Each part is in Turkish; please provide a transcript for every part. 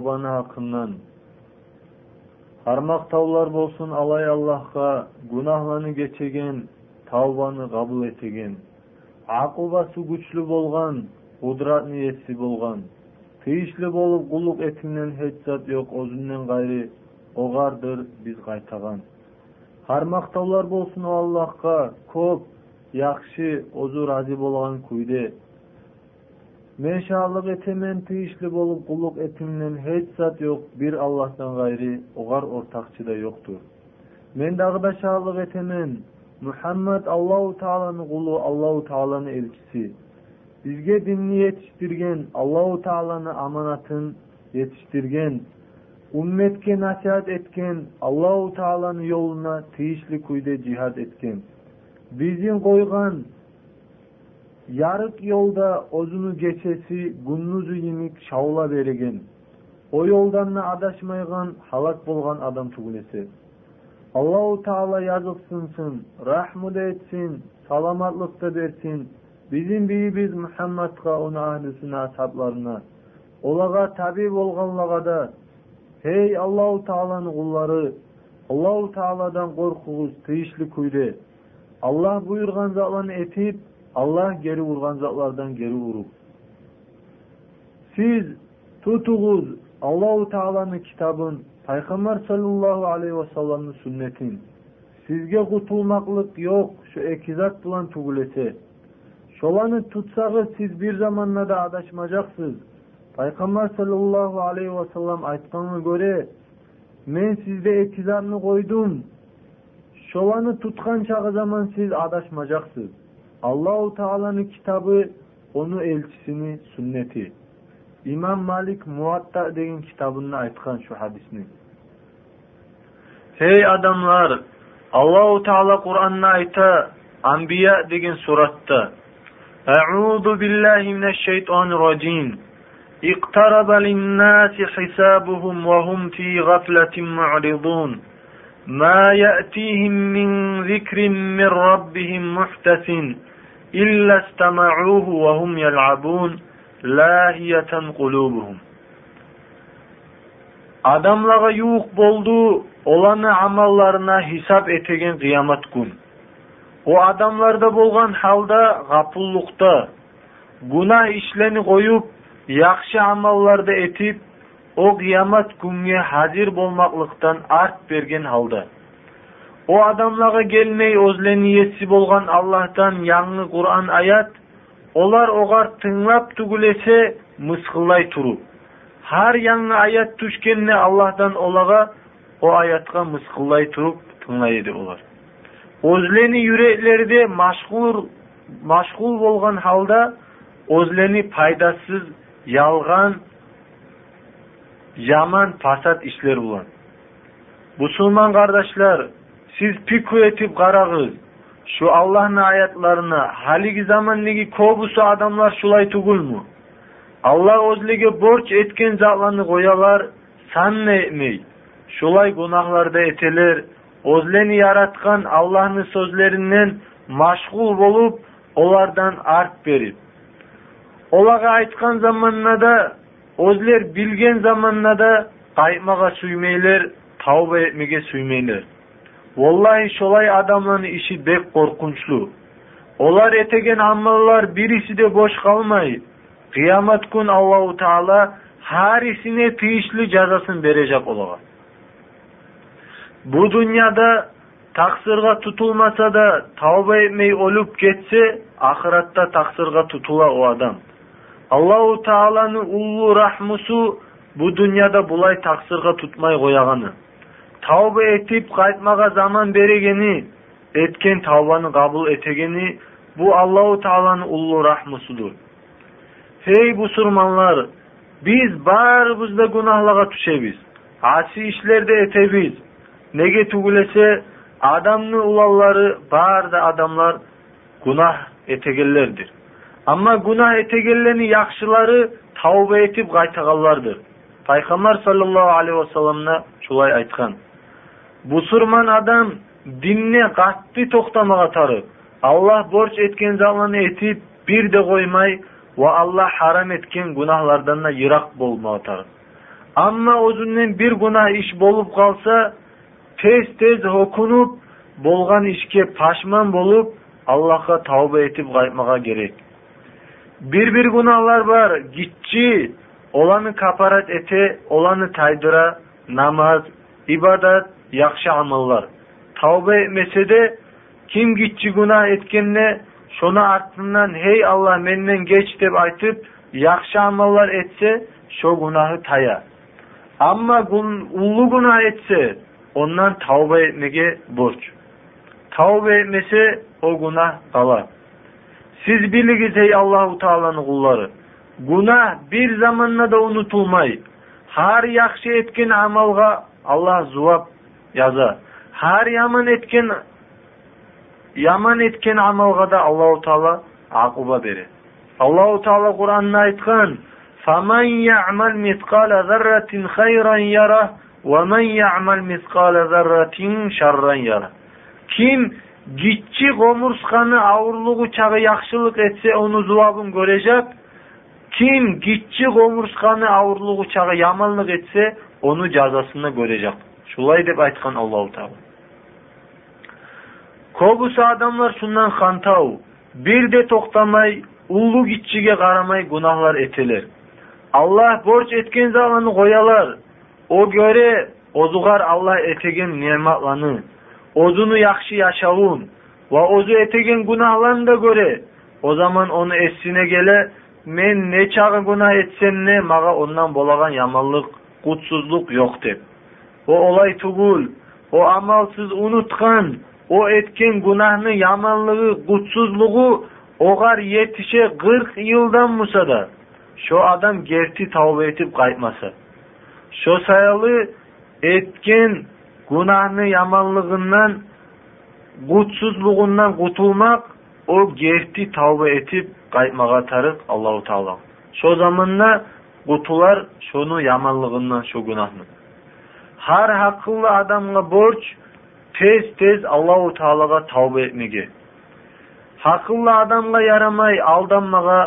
құрбаны ақыннан қармақ таулар болсын алай аллахқа гүнахланы кечеген таубаны қабыл етеген ақылбасы күчлі болған құдірат ниетсі болған тиішлі болып құлық етіңнен хеч зат жоқ өзіңнен ғайры оғардыр біз қайтаған қармақ таулар болсын аллахқа көп яқшы өзі рази болған күйде Men şahlık etemen tiyişli bolup kulluk etimden hiç zat yok bir Allah'tan gayri ogar ortakçı da yoktur. Men dağda şahlık etemen Muhammed Allahu Teala'nın kulu Allahu Teala'nın elçisi. Bizge dinni yetiştirgen Allahu Teala'nın amanatın yetiştirgen ummetke nasihat etken Allahu Teala'nın yoluna tiyişli kuyde cihad etken. Bizim koygan yarık yolda ozunu geçesi gunnuzu yemik şavla beregen. O yoldanna adaşmaygan halak bolgan adam tugulesi. Allahu Teala yazıksınsın, rahmı da etsin, salamatlık da versin. Bizim biyimiz Muhammed'a, onu ahlisine, ashablarına. Olaga tabi bolganlaga da, hey Allahu Teala'nın kulları, Allahu Teala'dan korkuğuz, tıyışlı kuyde. Allah buyurgan zatlarını etip, Allah geri vurgan zatlardan geri vurup. Siz tutuguz Allahu Teala'nın kitabın, Peygamber sallallahu aleyhi ve sellem'in sünnetin. Sizge kutulmaklık yok, şu ekizat bulan tugulese. Şolanı tutsağız siz bir zamanla da adaşmacaksınız. Peygamber sallallahu aleyhi ve sellem aytkanına göre, men sizde ekizatını koydum. Şolanı tutkan çağı zaman siz adaşmacaksınız. Allahu Teala'nın kitabı, onu elçisini, sünneti. İmam Malik Muatta degan kitabında aytkan şu hadisni. Hey adamlar, Allahu Teala Kur'an'da ayta, Anbiya degan suratda. A'udhu billahi mineşşeytanirracim. اقترب للناس حسابهم وهم في غفلة معرضون ما يأتيهم من ذكر من ربهم محدث إلا استمعوه وهم يلعبون لاهiyeten kulubuhum. Adamlara yuq boldu, olanı amallarına hisap etegen kıyamet gün. O adamlarda bolgan halda gapullukta, günah işleni koyup, yaxşı amallarda etip, o kıyamet günge hazir bolmaklıktan art bergen halda. о адамларға келмей өзлерінің иесі болған аллахтан яңы құран аят олар оғар тыңлап түгілесе мысқылай тұру Хар яңы аят түшкенне аллахтан олаға о аятқа мысқылай тұрып тыңлай еді олар өзлерінің жүректерінде машғұр машғұл болған халда өзлеріне пайдасыз ялған жаман пасат ішлер болған мұсылман қардашлар siz piku etip karagız, şu Allah'ın ayetlerini haligi zamandagi kobusu adamlar şulay tugulmu? Allah özlege borç etken zatlarını koyalar, sanma etmey. Şulay günahlarda eteler, özleni yaratkan Allah'ın sözlerinden maşgul bolup, olardan art berip. Olaga aytkan zamanına da, özler bilgen zamanına da qaytmaga suymeyler, tavba etmege suymeyler. Vallahi şolay adamların işi bek korkunçlu. Olar etegen amallar birisi de boş kalmay. Kıyamet gün Allahu Teala harisine tiyişli cazasını verecek olaga. Bu dünyada taksırga tutulmasa da tavba etmey olup geçse ahiratta taksırga tutula o adam. Allahu Teala'nın ullu rahmusu bu dünyada bulay taksırga tutmay koyaganı. Kaytmaga zaman berегени etken tavbаны кабыл этегени bu Allahu Teala'nın ullu rahmısıdır. Hey busurmanlar, biz barыбыз da günahlara düşebiz. Asi işlerde etebiz. Nege tugulese adamны ulalları bar da adamlar günah etegellerdir. Ama günah etegellerini yakşıları tavba etip kaytagallardır. Peygamber sallallahu aleyhi ve sellem'ne şulay aytkan бусурман адам динне қатты тоқтамаға тарып аллах борч еткен заман етіп, бірде де қоймай ва алла харам еткен гунахлардан да ирақ болмаға тарып амма өзүнөн бір гунах іш болып қалса тез тез окунуп болған ішке пашман болып аллахқа тауба етіп қайтмаға керек Бір-бір гунахлар бар гитчи оланы капарат ете, оланы тайдыра намаз ибадат yaxshi amallar. Tavba etmese kim gitchi gunoh etganni shuni ortidan hey Alloh mendan geç deb aytib, yaxshi amallar etse, shu gunohi taya. Amma ullu gunoh etse, ondan tavba etmege borç. Tavba etmese o günah qalar. Siz biligiz ey Allahu Teala'nın kulları. Günah bir zamanla da unutulmay. Har yaxshi etken amalga Allah zuvab jazo har yomon etgan yomon etgan amalga да taolo aquba beradi allohu taolo qur'onda aytgan فمن يعمل مثقال ذرة خيرا يره ومن يعمل مثقال ذرة شرا يره kim gitçi gomurskani ağırlığı çağı yaxşılık etse onu zulabın görecek kim gitçi gomurskani ağırlığı çağı yamanlık etse onu cazasını görecek Шулай деп айтқан Аллаһу Таала. Көбісі адамлар шуннан хантау, бірде тоқтамай, уллук иччиге қарамай гунахлар этелер. Аллах борч еткен заланы қоялар О көре озугар Аллах этеген нематланы, озуну яхшы яшауын ва озу этеген гунахларын да көре. о заман оны essine келе мен не чағы günah etsen не mağa ondan болаған yamallık, құтсыздық жоқ деп o olay tugul o amalsız unutkan o etken günahını yamanlığı kutsuzluğu ogar yetişe 40 yıldan musa da şu adam gerti tavba etip kaytmasa şu sayalı etken günahını yamanlığından, kutsuzluğundan kutulmak, o gerti tavba etip qaytmağa tarık Allahu Teala. Şu zamanla kutular şunu yamanlığından, şu günahını. har haqlı odamga borch tez-tez Allahu taologa tavba etmege. Haqlı odamga yaramay aldanmaga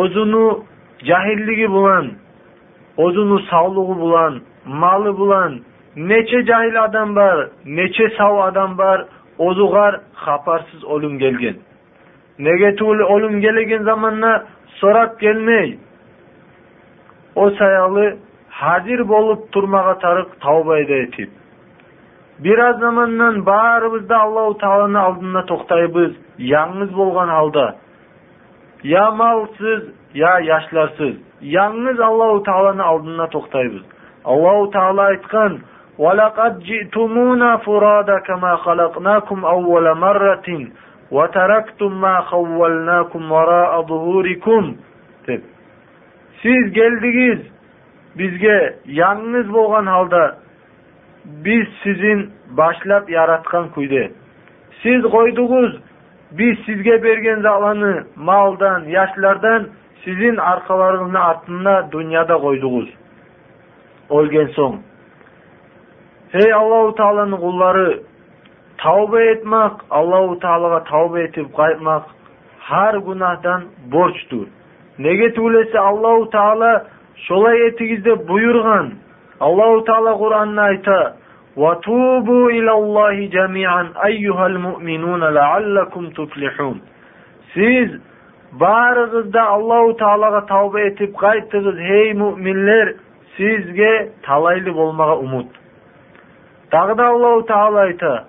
o'zini jahilligi bilan o'zini sog'lig'i bilan moli bilan necha jahil odam bor necha sav odam bor o'zig'ar xabarsiz o'lim kelgan. Nega tuli o'lim kelgan zamonda so'rab kelmay. O sayalı hazir bolup turmaga tarık tavba ede etip. Biraz zamandan barыбызda Allahu Taala'nın aldında toktayбыз, yalnız bolgan halda. Ya malsız, ya yaşlarsız. Yalnız Allahu Taala'nın aldında toktayбыз. Allahu Taala aytkan: ولقد جئتمونا فرادا كما خلقناكم أول مرة وتركتم ما خولناكم وراء ظهوركم deb siz geldigiz bizge yalnız bolgan halda biz sizin başlap yaratkan kuyde siz koyduguz biz sizge bergen zalanı maldan yaşlardan sizin arkalarının артында dünyada koyduguz ölgen soң Ey Allahu Teala'nın kulları tavbe etmek, Allahu Teala'ga tavbe etip kaytmak her günahdan borçtur. Nege tulese Allahu Teala şolay etigizde buyurgan. Allahu Teala Kur'an'da ayta: "Ve tubu ilallahi cemi'an eyyuhal mu'minun la'allakum tuflihun." Siz barıgızda Allahu Teala'ga tavbe etip kayttınız hey müminler sizge talaylı olmaga umut. Dagı da Allahu Teala ayta: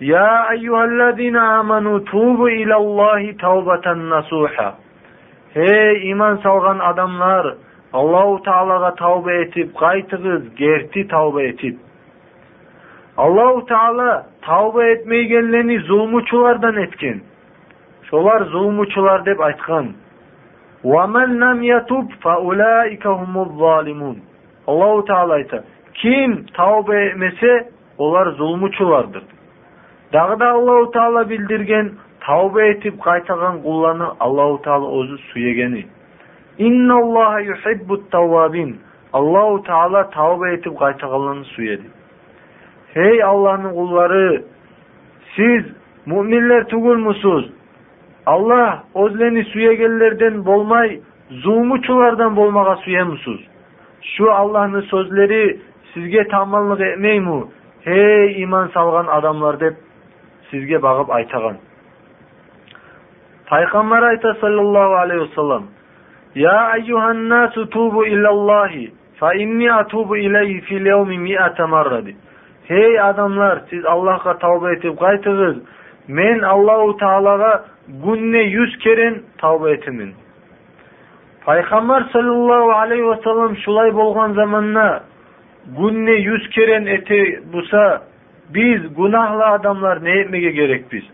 "Ya eyyuhellezine amanu tubu ilallahi tawbatan nasuha." Hey iman salgan adamlar, Аллаху тағалаға тәубе етіп қайтыңыз герти тәубе етіп Аллаху тағала тәубе етмегенлерни зулмучулардан еткен шолар зулмучулар деп айтқан аллаху тағала айтады ким тәубе етмесе олар зулмучулардыр дагы да аллау тағала билдирген тәубе етіп қайтаған құлланы Аллаху тағала өзі сүйегені аллаху тағала тәуба етіп қайтағалын сүйеді Хей алланың құлдары сіз мүминлер түгілмісіз алла өзлені сүйегенлерден болмай зұлмушылардан болмаға сүйемісіз шу алланың сөзлері сізге тамалық емей му Хей иман салған адамлар деп сізге бағып айтаған пайғамбар айта саллаллаху алейхи Ya eyyuhan nasu tubu illallahi fa inni atubu ileyhi fil yevmi mi'ate marradi. Hey adamlar siz Allah'a tavba etip qaytığız. Men Allahu Teala'ga günne yüz keren tavba etimin. Peygamber sallallahu aleyhi ve sellem şulay bolgan zamanna günne yüz keren ete busa biz günahlı adamlar ne etmege gerek biz?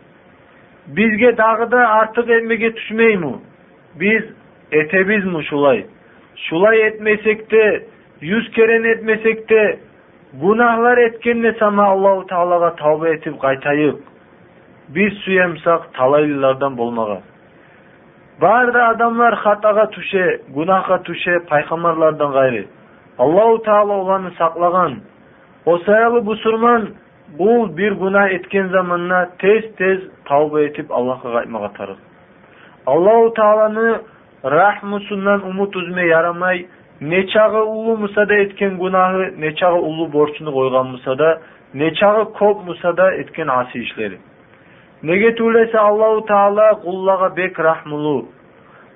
Bizge dağı da artık etmege düşmeymi? Biz etebiz mi şulay? Şulay etmesek de, yüz kere etmesek de, günahlar etken etkenle sana Allah-u Teala'ya tavbe etip kaytayık. Biz suyemsak talaylılardan bulmağa. Barda adamlar hataga tuşe, günaha tuşe, paykamarlardan gayri. Allah-u Teala olanı saklagan, o sayalı busurman, bu bir günah etken zamanına tez tez tavbe etip Allah'a kaytmağa tarık. Allah-u Teala'nı рахмусуннан usulundan umut үзме ярамай нечагы улуу мусада эткен гунахы нечагы улуу борчуну койгон мусада нечагы көп мусада эткен аси ишлери неге түлесе аллаху таала куллага бек рахмулуу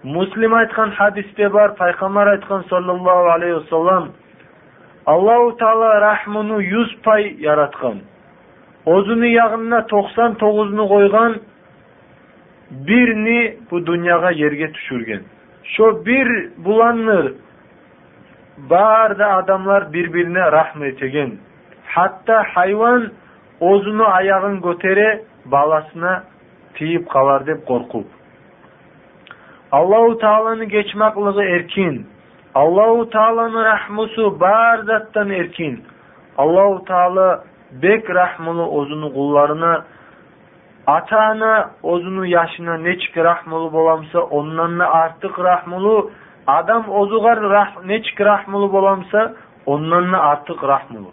муслим айткан хадисте бар пайгамбар айткан саллаллаху алейхи вассалам аллаху таала рахмуну жүз пай яраткан өзүнүн ягына токсон тогузуну койгон бирни бу дүйнөга жерге түшүргөн Шо бир буланныр баарда адамлар бири-бирине рахмет этеген. Хатта хайван озуну аягын көтере balasına tiyip kalar dep korkup. Allahu Teala'nın geçmaklığı erkin. Allahu Teala'nın rahmusu bar zattan erkin. Allahu Teala bek rahmulu ozunu kullarına ата атаны өзінің яшына нечке рахмылы боламса оннан артық рахмылы адам өзуғар рах, нечке рахмылы боламса оннан артық рахмылы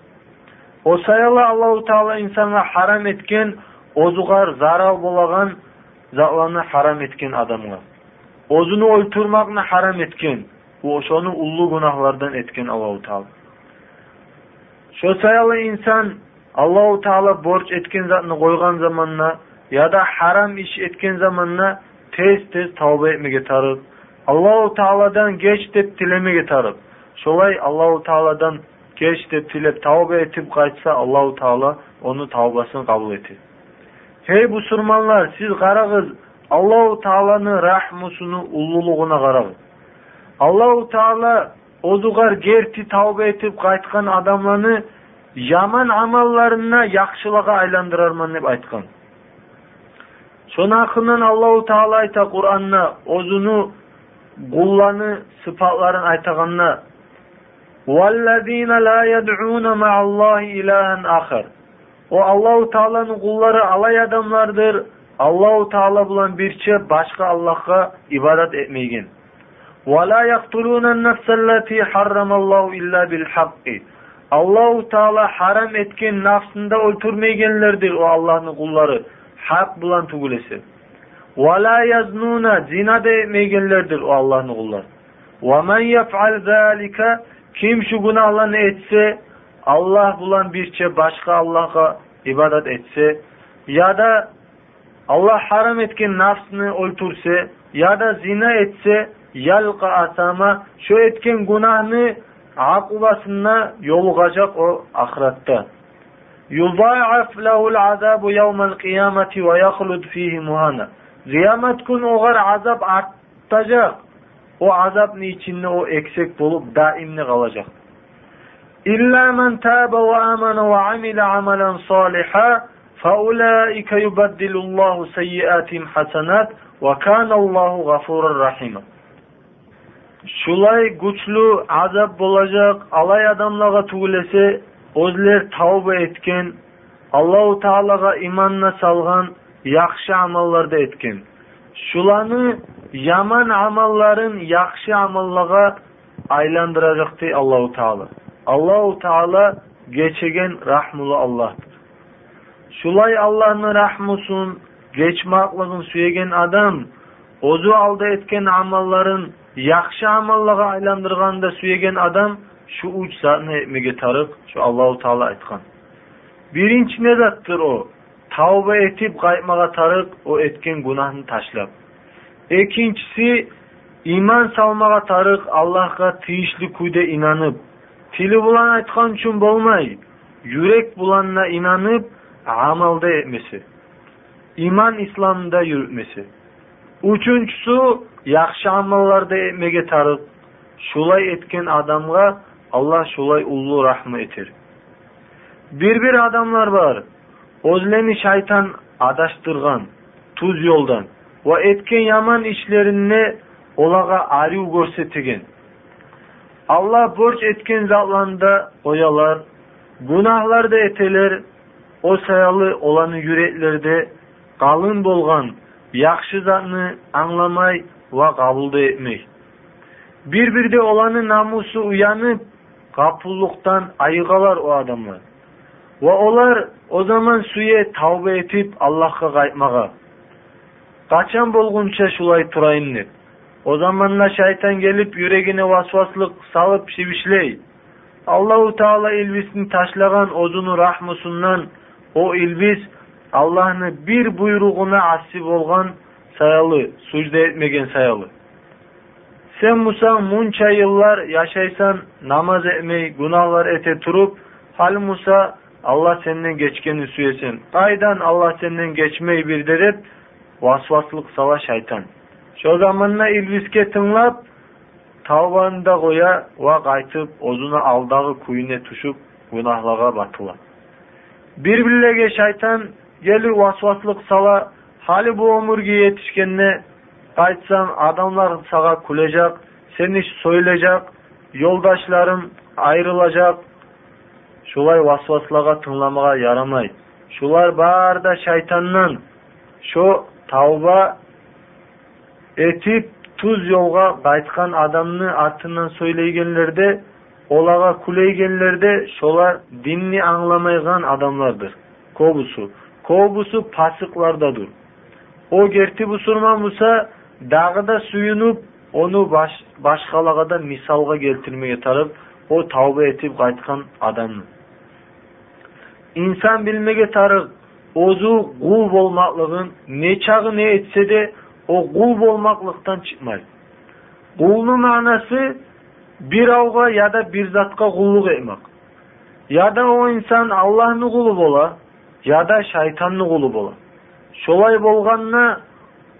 осаялы аллау тағала инсанға харам еткен өзуғар зарар болаған заланы харам еткен адамға өзіні өлтірмақны харам еткен ошоны улуу гунахлардан эткен аллау тағала шосаялы инсан аллау тағала борч еткен затны қойған заманына заманна яда харам иш эткен заманна тез тез тавба этмеге тарып аллаху тааладан кеч деп тилемеге тарып ошолай аллаху тааладан кеч деп тилеп тавба этип кайтса аллаху таала onu tavbasını kabul etti. Hey Müslümanlar siz qarağız Allahu Taala'nın rahmusunu ululuğuna qarağız. Allahu Taala ozugar gerti tavba etip qaytkan adamlarını yaman amallarına yaxşılığa aylandırarman deb aytkan. Şonakından Allahu Taala ayta Kur'an'na ozunu kullanı sıfatların aytaganna وَالَّذ۪ينَ لَا يَدْعُونَ مَعَ اللّٰهِ اِلَٰهًا آخر o Allahu Teala'nın kulları alay adamlardır. Allahu Teala bulan birçe başka Allah'a ibadet etmeyin. وَلَا يَقْتُلُونَ النَّفْسَ الَّتِي حَرَّمَ اللّٰهُ اِلَّا بِالْحَقِّ Allahu Teala haram etken nafsında öldürmeyenlerdir o Allah'ın kulları. haq bilan tugilishi vala zina demeganlardir u allohni qullar vaman yafal zalika kim shu gunohlarni etsa alloh bilan bircha boshqa allohga ibodat etsa yoda alloh harom etgan nafsni o'ltirsa yoda zina etsa yalqa atama shu etgan gunohni aqibasini yo'lig'ajaq u oxiratda. يضاعف له العذاب يوم القيامة ويخلد فيه مهانا. قيامة كن غير عذاب اعتجاق وعذاب نيچن أو اكسك بولوب دائم نغلجاق إلا من تاب وآمن وعمل عملا صالحا فأولئك يبدل الله سيئات حسنات وكان الله غفورا رحيما. شلائي قتلو عذاب بولجاق علي أدم لغة تولسي өзілер тауба еткен аллау тағалаға иманна салған яқшы амалларды еткен шуланы яман амалларын яқшы амаллаға айландырадық дей аллау тағала аллау тағала кечеген рахмулы аллах шулай алланың рахмусын кечмақлығын сүйеген адам өзі алда еткен амалларын яқшы амаллаға айландырғанда сүйеген адам shu uch zatni tariq shu allohu taolo aytgan. Birinchi nedatdir u tavba etib qaytmaga tariq u etgan gunohni tashlab. Ikkinchisi iymon solmaga tariq allohga tegishli kuyda inanib tili bilan aytgan uchun bo'lmay yurak bilanla inanib amalda etmesi iymon islomda yuritmesi uchinchisi yaxshi amallarda etmaga tariq shulay etgan odamga alloh shulay ulug' rahmi etar bir bir odamlar bor o'zlarini shayton adashtirgan tuz yo'ldan. Va etgan yomon ishlarini ularga ariu ko'rsatgan alloh borch etgan zotlarida qo'yalar gunohlarda eteler. O sayalı olanı yüreklerde qalın bolgan yaxshi zatni anglamay va qabul etmay bir birde olanı namusu uyanıp гапулуктан айығалар о адамы олар о заман суе тауба етіп аллахка қайтмаға качан болгунча шулай тұрайын деп о заманда шайтан келіп жүрегіне васвасылык салып шебішлей аллаху таала илбисин ташлаган озуну рахмусунан о илбис аллахны бір буйругуна асси болған саялы сужда етмеген саялы sen musa muncha yıllar yaşaysan namaz etmey günahlar ete turup hal musa Allah senden geçkeni süyesin qaydan Allah senden geçmey bir derip vasvaslık sala şeytan. Şu zamanla ilbiske tınlap tavbanda koya va qaytib o'zini aldagı kuyune tushib gunohlarga batıla. Bir birlege shayton gelip vasvaslık sala hali bu omurga yetişkenne qaytsam adamlar sağa kulacak seni soyulacak yoldaşlarım ayrılacak şulay vasvaslaga tınlamaga yaramay şular barda shaytondan şu tavba etip tuz yolga qaytkan adamны артынан söyleygenlerde olaga kuleygenlerde şolar dinni anglamaygan adamlardır kobusu kobusu pasıklardadır o gerti busurma musa дағыда сүйініп оны баш, башқалағада мисалға келтірмеге тарып о таубе етіп қайтқан адам. Инсан білмеге тарып өзі құл болмақлығын нечағы не етсе де о құл болмақлықтан шықмайды құлның мағынасы бір ауға я да бір затқа құллық етмақ я да о инсан аллаһның құлы бола яда да шайтанның құлы бола. Солай болғанына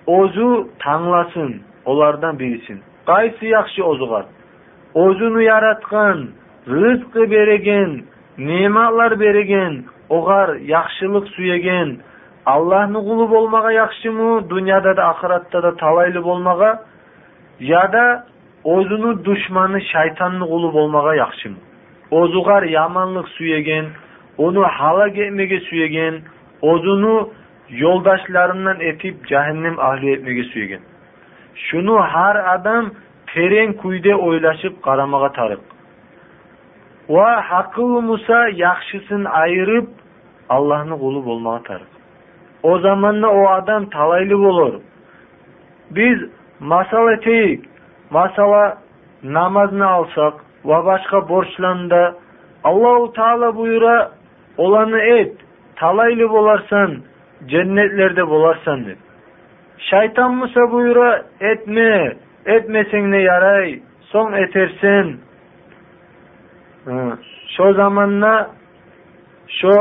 o'zi tanlasin ulardan bilsin qaysi yaxshi oziqat o'zini yaratgan rizqi bergan ne'matlar bergan ular yaxshilik suyagan allohni quli bo'lmaga yaxshimi dunyoda da oxiratda da talayli bo'lmaga yoda o'zini dushmani shaytonni quli bo'lmaga yaxshimi o'zi ular yomonlik suyagan uni halak etmaga suyagan o'zini yo'ldoshlarimdan etib jahannam ahli etmaga shuni har odam teran kuyda o'ylashib qaramog'a tariq. Va haqi musa yaxshisin ayirib allohni quli bo'lmog'a tariq. O zamonda o odam talayli bo'lur. Biz masal eteyik Masala namozni olsak va boshqa borchlarda allohu taolo buyura ularni et. talayli bolarsan cennetlerde bolarsan dedi. Şeytan Musa buyura etme. Etmesen ne yaray. Son etersen. Şu zamanla şu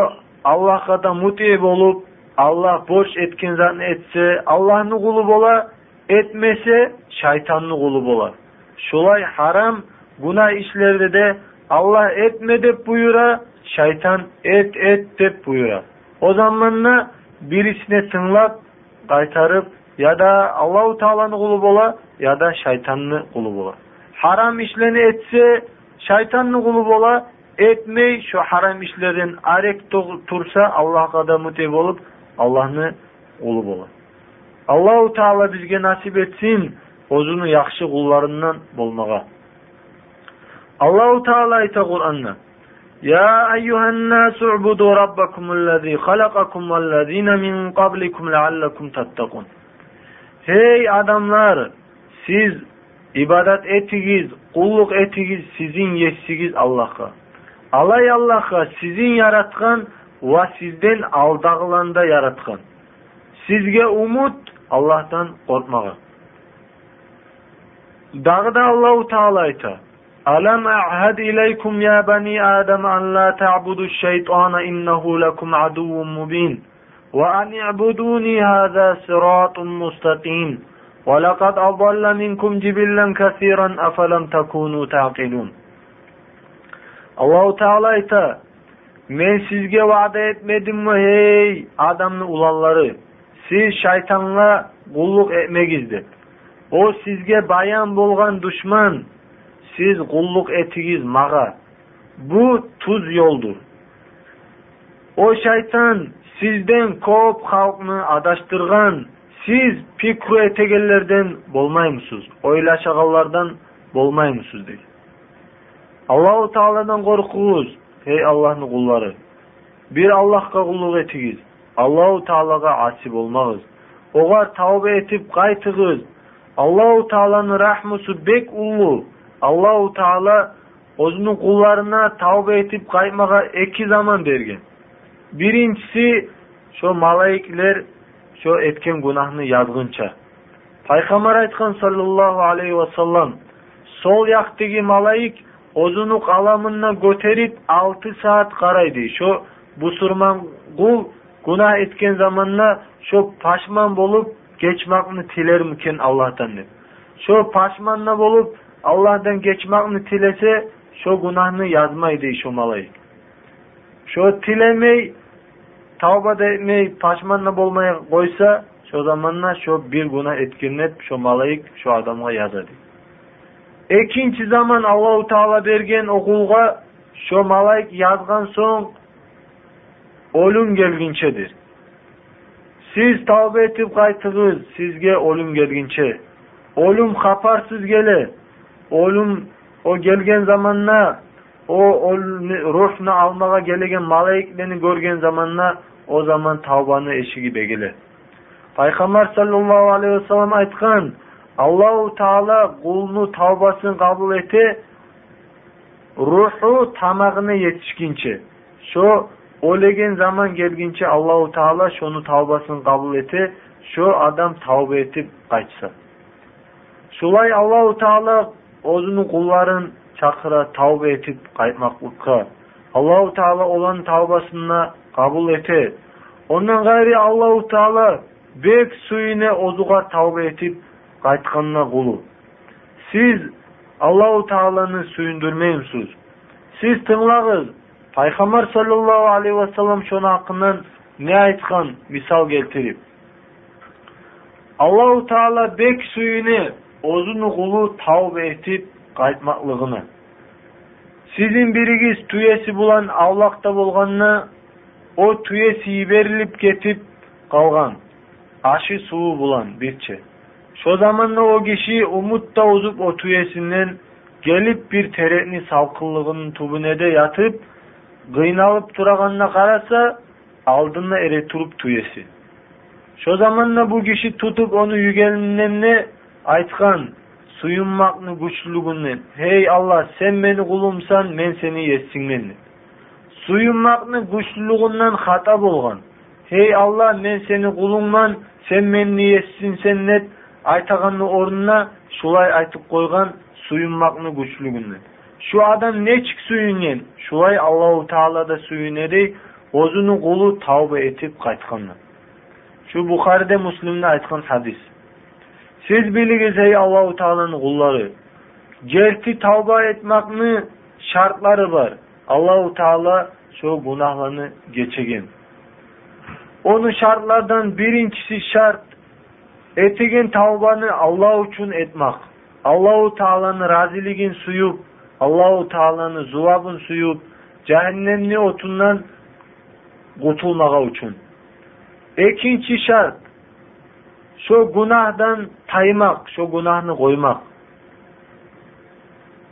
Allah'a da muti olup Allah borç etkin zatını etse Allah'ın kulu bola etmese şeytanlı kulu bolar. Şulay haram günah işlerde de Allah etme dep buyura, şeytan et et dep buyura. O zamanla birisine tınlap qaytarıp ya da Allahu Teala'nın kulu bola ya da şeytanlı kulu bola. Haram işlerini etse şeytanlı kulu bola, etmey şu haram işlerden arek tursa Allah'a da muteb olup Allah'ını kulu bola. Allahu Teala bizge nasip etsin o'zini yaxshi qullarından bo'lmaga allohu taolo ayta qur'onda يا أيها الناس اعبدوا ربكم الذي خلقكم والذين من قبلكم لعلكم تتقون Hey adamlar siz ibadat etigiz, kulluk etigiz sizin yetsigiz Allah'a. Alay Allah'a sizin yaratkan ve sizden aldağılanda yaratkan. Sizge umut Allah'tan korkmağa. Dağda Allahu Teala ayta. ألم أعهد إليكم يا بني آدم أن لا تعبدوا الشيطان إنه لكم عدو مبين وأن اعبدوني هذا صراط مستقيم ولقد أضل منكم جبلا كثيرا أفلم تكونوا تعقلون allohu taolo aytadi men sizga etmedim mi hey odamni ulanlari? Siz şeytanla kulluk etmagiz deb. U sizga bayon bo'lgan dushman Siz kulluk etigiz mağa. Bu tuz yoldur. O şeytan sizden kop halkını adaştırgan. Siz pikru etegellerden bolmaymısınız. Oylaşagallardan bolmaymısınız dedi. Allahu Teala'dan korkuğuz. Hey Allah'ın kulları. Bir Allah'a kulluk etigiz. Allahu Teala'ga asip olmağız. Ogar tavbe etip qaytığız. Allahu Teala'nın rahmusu bek ulu. Allahu Teala o'zining kullarına tavbe etip qaytmaga iki zaman bergen. Birincisi şu malaikler şu etken günahını yazgınça. Paygamber aytkan sallallahu aleyhi ve sellem sol yaktagi malaik o'zini qalamini ko'tarib 6 saat qaraydi. Shu busurman qul gunoh etgan zamonda shu pashmon bo'lib geçmakni tilermikin Allah'tan deb. Shu pashmonna bo'lib Allah'tan geçmakni tilese shu gunohni yazmaydi shu malaik. Shu tilemey tavba etmey pashmonna bo'lmay qo'ysa, shu zamonda shu bir gunoh etkinlab shu malaik shu odamga yozadi. Ikkinchi zaman Alloh taolo bergan o'quvga shu malaik yozgan so'ng o'lim kelgunchadir. Siz tavba etib qaytığız, sizge o'lim kelguncha. O'lim xafarsiz gele. o'lim o kelgan zamonda o ruhni almaga kelgan malaikani ko'rgan zamonda o zaman tavbani eshigi begili payg'ambar sollallohu alayhi vasallam aytgan allohu taolo qulni tavbasini qabul eti ruhu tamog'ini yetishguncha shu o'lagan zamon kelguncha allohu taolo shuni tavbasini qabul eti shu odam tavba etib qaytsa. Shulay allohu taolo o'zini kulların chaqira tavbe etip qaytmoqlikqa allohu taolo ularni tavbasini qabul eti ondan gayri allohu taolo bek suyini o'ziga tavba etib qaytganına qulu siz allohu taoloni suyundurmaymisiz siz tinglag'iz payg'ambar sollallohu alayhi vasallam shuni haqidan ne aytgan misol keltirib allohu taolo bek suyini o'zini qulu tavba etib qaytmoqligini sizin birigiz tüyesi bulan avlakta bolganına o tüyesi berilip ketip kalgan. Aşı suğu bulan birçe. Şu zamanla o kişi umutta uzup o tüyesinden gelip bir teretni salkınlığının tubunede yatıp kıynalıp duraganına karasa aldığına ere turup tüyesi. Şu bu tutup айтқан сұйынмақның күшілігінен ей алла сен мені құлымсан мен сені естігмен сұйынмақның күшілігінен хата болған. Ей алла мен сені құлыңман сен мені сен деп айтағанның орнына шулай айтып қойған сұйынмақның күшілігінен şu адам нечік сүйінген шулай аллаху таала да сүйінеді өзінің құлы тауба етіп қайтқаны шу бұхарида мүслімде айтқан хадис. Siz biliriz ey Allahu Teala'nın kulları. Gerçi tavba etmekni şartları var. Allahu Teala şu günahlarını geçegen. Onun şartlardan birincisi şart etigen tavbanı Allah için etmek. Allahu Teala'nın raziligin suyup, Allahu Teala'nın zuvabın suyup, cehennemli otundan kurtulmağa için. İkinci şart şu günahdan taymak, şu günahını koymak.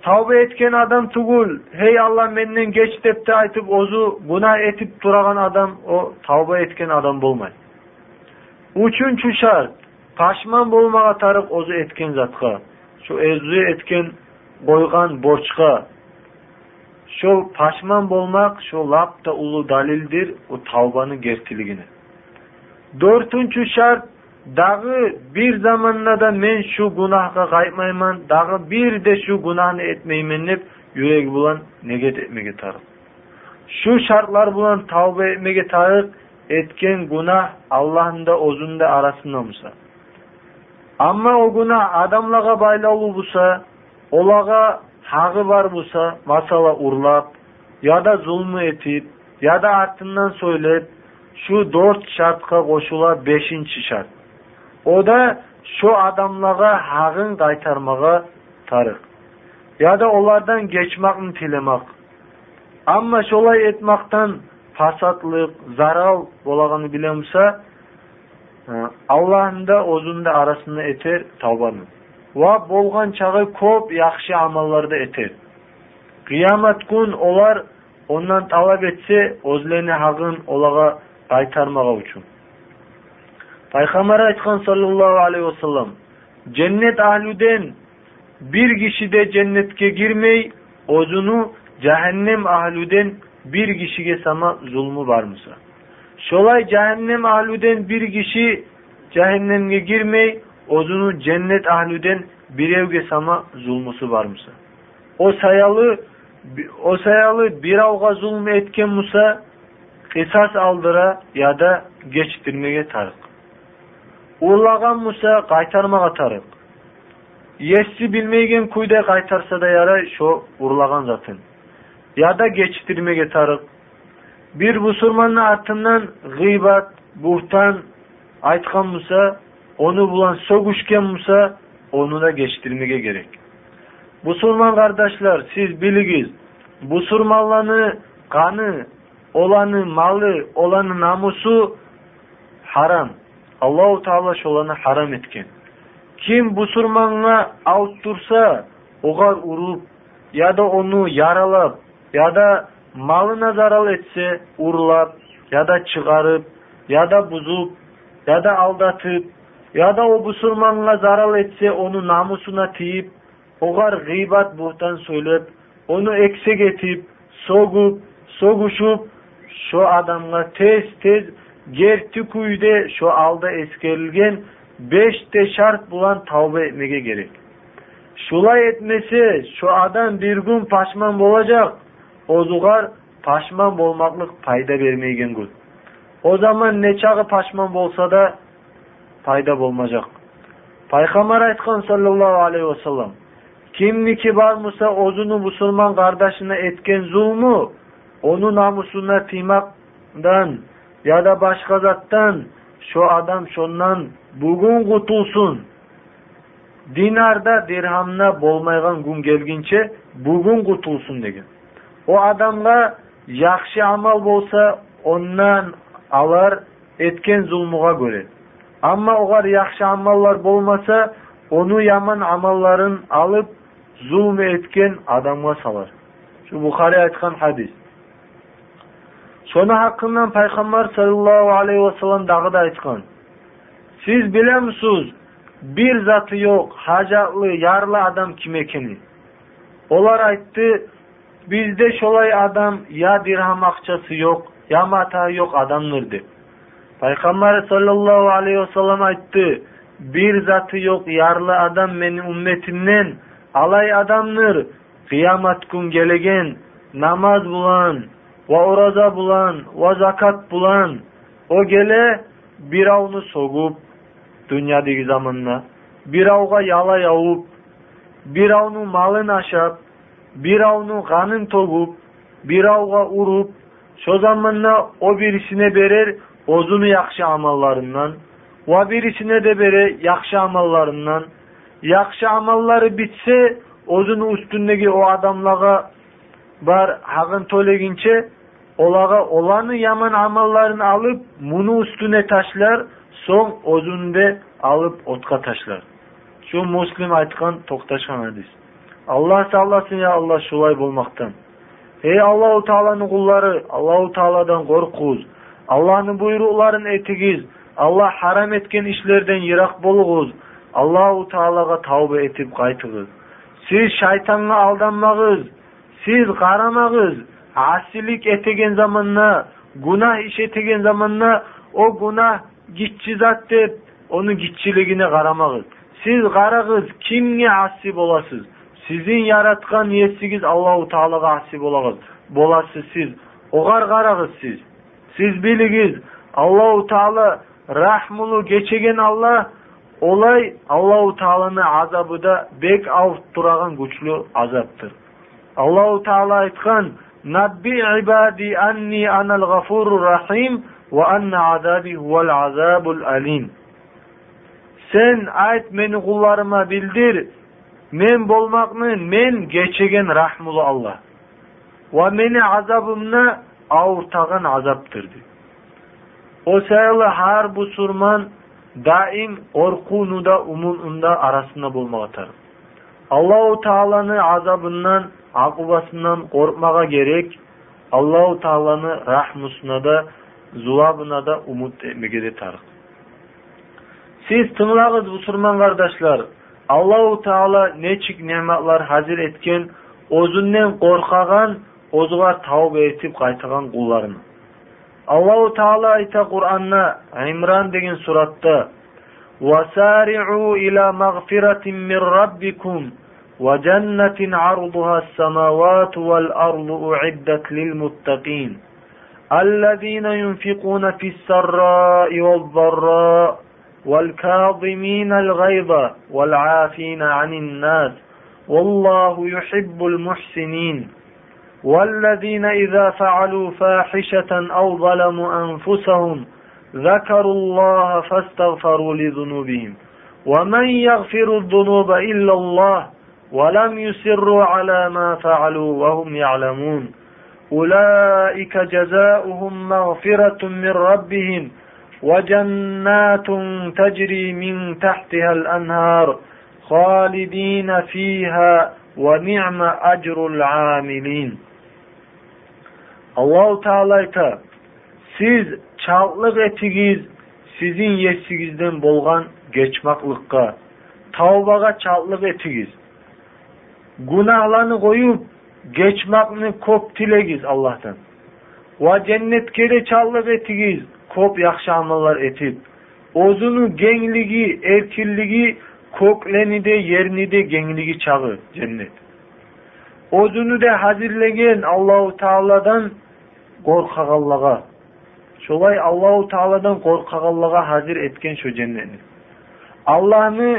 Tavbe etken adam tugul, hey Allah menden geç dep de aytıp ozu günah etip duragan adam o tavbe etken adam bolmay. Üçüncü şart, paşman bolmağa tarık ozu etken zatqa. şu özü etken koygan borçka şu paşman bolmak şu lap da ulu dalildir o tavbanın gertiligine. Dörtüncü şart men şu günahga kaymayman, dağı bir de şu günahını etmeymen hep yürek bulan neget etmege tarık. Şu şartlar bulan tavba etmege tarık etken günah Allah'ın da ozun da arasında musa. Ama o günah adamlaga baylalı busa, olaga hağı var busa, masala urlap, ya da zulmü etip, ya da артından söylep, şu dört şartka koşula beşinci şart ода şu адамларға хағын қайтармаға тарық. Яда олардан кечмақын тілемақ. Амма шолай етмақтан фасатлық, зарал болағаны білемсе, Аллахын да озын арасында етер тауаны. Ва болған чағы көп, яқшы амаларды етер. Қиямат күн олар, оннан талап етсе, озылені хағын олаға қайтармаға үшін. Payg'ambar aytgan sallallohu alayhi vasallam, cennet ahlüden bir kişi de cennetke girmey, ozunu cehennem ahlüden bir kişiye sana zulmü var mısa? Şolay cehennem ahlüden bir kişi cehennemge girmey, ozunu cennet ahlüden bir evge sana zulmusu var mısa? O sayalı o sayalı bir avga zulm etken Musa kısas aldıra ya da geçtirmeye tarık. Uğurlagan musa qaytarmağa tarıq. Yessi bilmeygen kuyda qaytarsa da yara şo uğurlagan zatın. Ya da geçtirmeye tarıq. Bir musurmanın atından gıybat, buhtan aytkan musa, onu bulan soguşken musa, onu da geçtirmeye gerek. Musurman kardeşler siz biligiz. Musurmanlanı, kanı, olanı malı, olanı namusu haram. аллау тағала шоланы харам еткен ким бусурманга алып турса ога уруп яда ону яралап яда малына зарал етсе урлап яда чыгарып яда бузуп яда алдатып яда о бусурманга зарал етсе ону намусуна тийип оғар ғибат бухтан сөйлеп, ону эксек етип согуп согушуп шо адамга тез тез şu alda eskerilgen beşte şart bulan tavba etmege gerek. Şulay etmesi şu adam bir gün paşman olacak. Ozugar paşman bolmaklık payda vermeygen gün. O zaman ne çağı paşman bolsa da payda bolmacak. Paygambar aytkan sallallahu aleyhi ve sellem kimniki var mısa ozunu musulman kardeşine etken zulmü onu namusuna timakdan da başka zattan şu adam şondan bugün kutulsun. Dinarda dirhamna bolmaygan gün gelgince bugün kutulsun degen. O adamga yaxşı amal bolsa ondan alar etken zulmuga göre. Ama ogar yaxşı amallar bolmasa onu yaman amalların alıp zulm etken adamga salar. Şu Bukhari aytkan hadis. Şonu hakkından Peygamber sallallahu aleyhi ve sellem dağı da aytkan. Siz bilemsiz bir zatı yok, hacatlı, yarlı adam kim ekeni. Olar aytdı, bizde şolay adam ya dirham akçası yok, ya mata yok adamdır dep. Peygamber sallallahu aleyhi ve sellem aytdı, bir zatı yok, yarlı adam menin ümmetimden alay adamdır. Kıyamet gün gelegen namaz bulan, va uraza bulan, va zakat bulan, o gele bir avını sogup, dünyadaki zamanla, bir avga yala yavup, bir avının malın aşap, bir avının kanın togup, bir avga urup, şu zamanla o birisine berer ozunu yakşı amallarından, va birisine de bere yakşı amallarından, yakşı amalları bitse, ozunu üstündeki o adamlaga bar hagın tolegince olaga olanı yaman amallarını alıp bunu üstüne taşlar son ozunde alıp otka taşlar. Şu muslim aytkan toktaşkan hadis. Allah sağlasın ya Allah şulay bolmaktan. Ey Allahu Teala'nın kulları, Allahu Teala'dan korkuz. Allah'ın buyruklarını etigiz. Allah haram etken işlerden yirak boluguz. Allahu Taala'ga tavbe etip kaytığız. Siz şeytanla aldanmağız. Siz karamağız. Asilik iş etegen zamanla o günah gitçi zat dep, onu gitçiligine karamağız. Siz karagız, kimge asi bolasız? Sizin yaratkan yesigiz Allahu Taala'ga asi bolagız. Bolası siz. Ogar karagız siz. Siz biligiz. Allahu Taala rahmulu geçegen Allah olay Allahu Taala'nın azabı da bek avut duragan güçlü azaptır. Allahu Taala aytkan: نبي عبادي أني أنا الغفور الرحيم وأن عذابي هو العذاب الأليم Sen ayt meni kullarıma bildir. Men bolmakmın, men geçegen rahmulu Allah. va meni azabımna avurtağın azaptırdı. O sayılı har bu surman daim umununda arasında. Allah-u azabından akubasından korkmaga gerek. Allahu Taala'nın rahmusuna da, zulabına da umut etmege de tarık. Siz tınlagız musulman kardeşler. Allahu Taala neçik nematlar hazır etken, ozunnen korkagan, ozuga tavbe etip kaytagan kullarını. Allahu Taala ayta Kur'an'na İmran деген suratda وَسَارِعُوا إِلَى مَغْفِرَةٍ مِّن رَبِّكُمْ وَجَنَّةٍ عَرْضُهَا السَّمَاوَاتُ وَالْأَرْضُ أُعِدَّتْ لِلْمُتَّقِينَ. الَّذِينَ يُنْفِقُونَ فِي السَّرَّاءِ وَالضَّرَّاءِ وَالْكَاظِمِينَ الْغَيْظَ وَالْعَافِينَ عَنِ النَّاسِ وَاللَّهُ يُحِبُّ الْمُحْسِنِينَ. والذين إذا فعلوا فاحشة أو ظلموا أنفسهم ذكروا الله فاستغفروا لذنوبهم. ومن يغفر الذنوب إلا الله ولم يسروا على ما فعلوا وهم يعلمون أولئك جزاؤهم مغفرة من ربهم وجنات تجري من تحتها الأنهار خالدين فيها ونعم أجر العاملين Teala ayta: Siz çallık etigiz sizin yesigizden bolgan geçmaklıkka, tavbaga çallık etigiz. gunohlarni qo'yib kechmoqni ko'p tilagiz allohdan va jannatga chorlab etigiz ko'p yaxshi amallar etib o'zini kengligi erkinligi ko'klanide yernida kengligi chag'i jannat o'zinida hazirlagan allohu taolodan qo'rqaganlarga sholay allohu taolodan qo'rqaganlarga hazir etgan shu jannatni allohni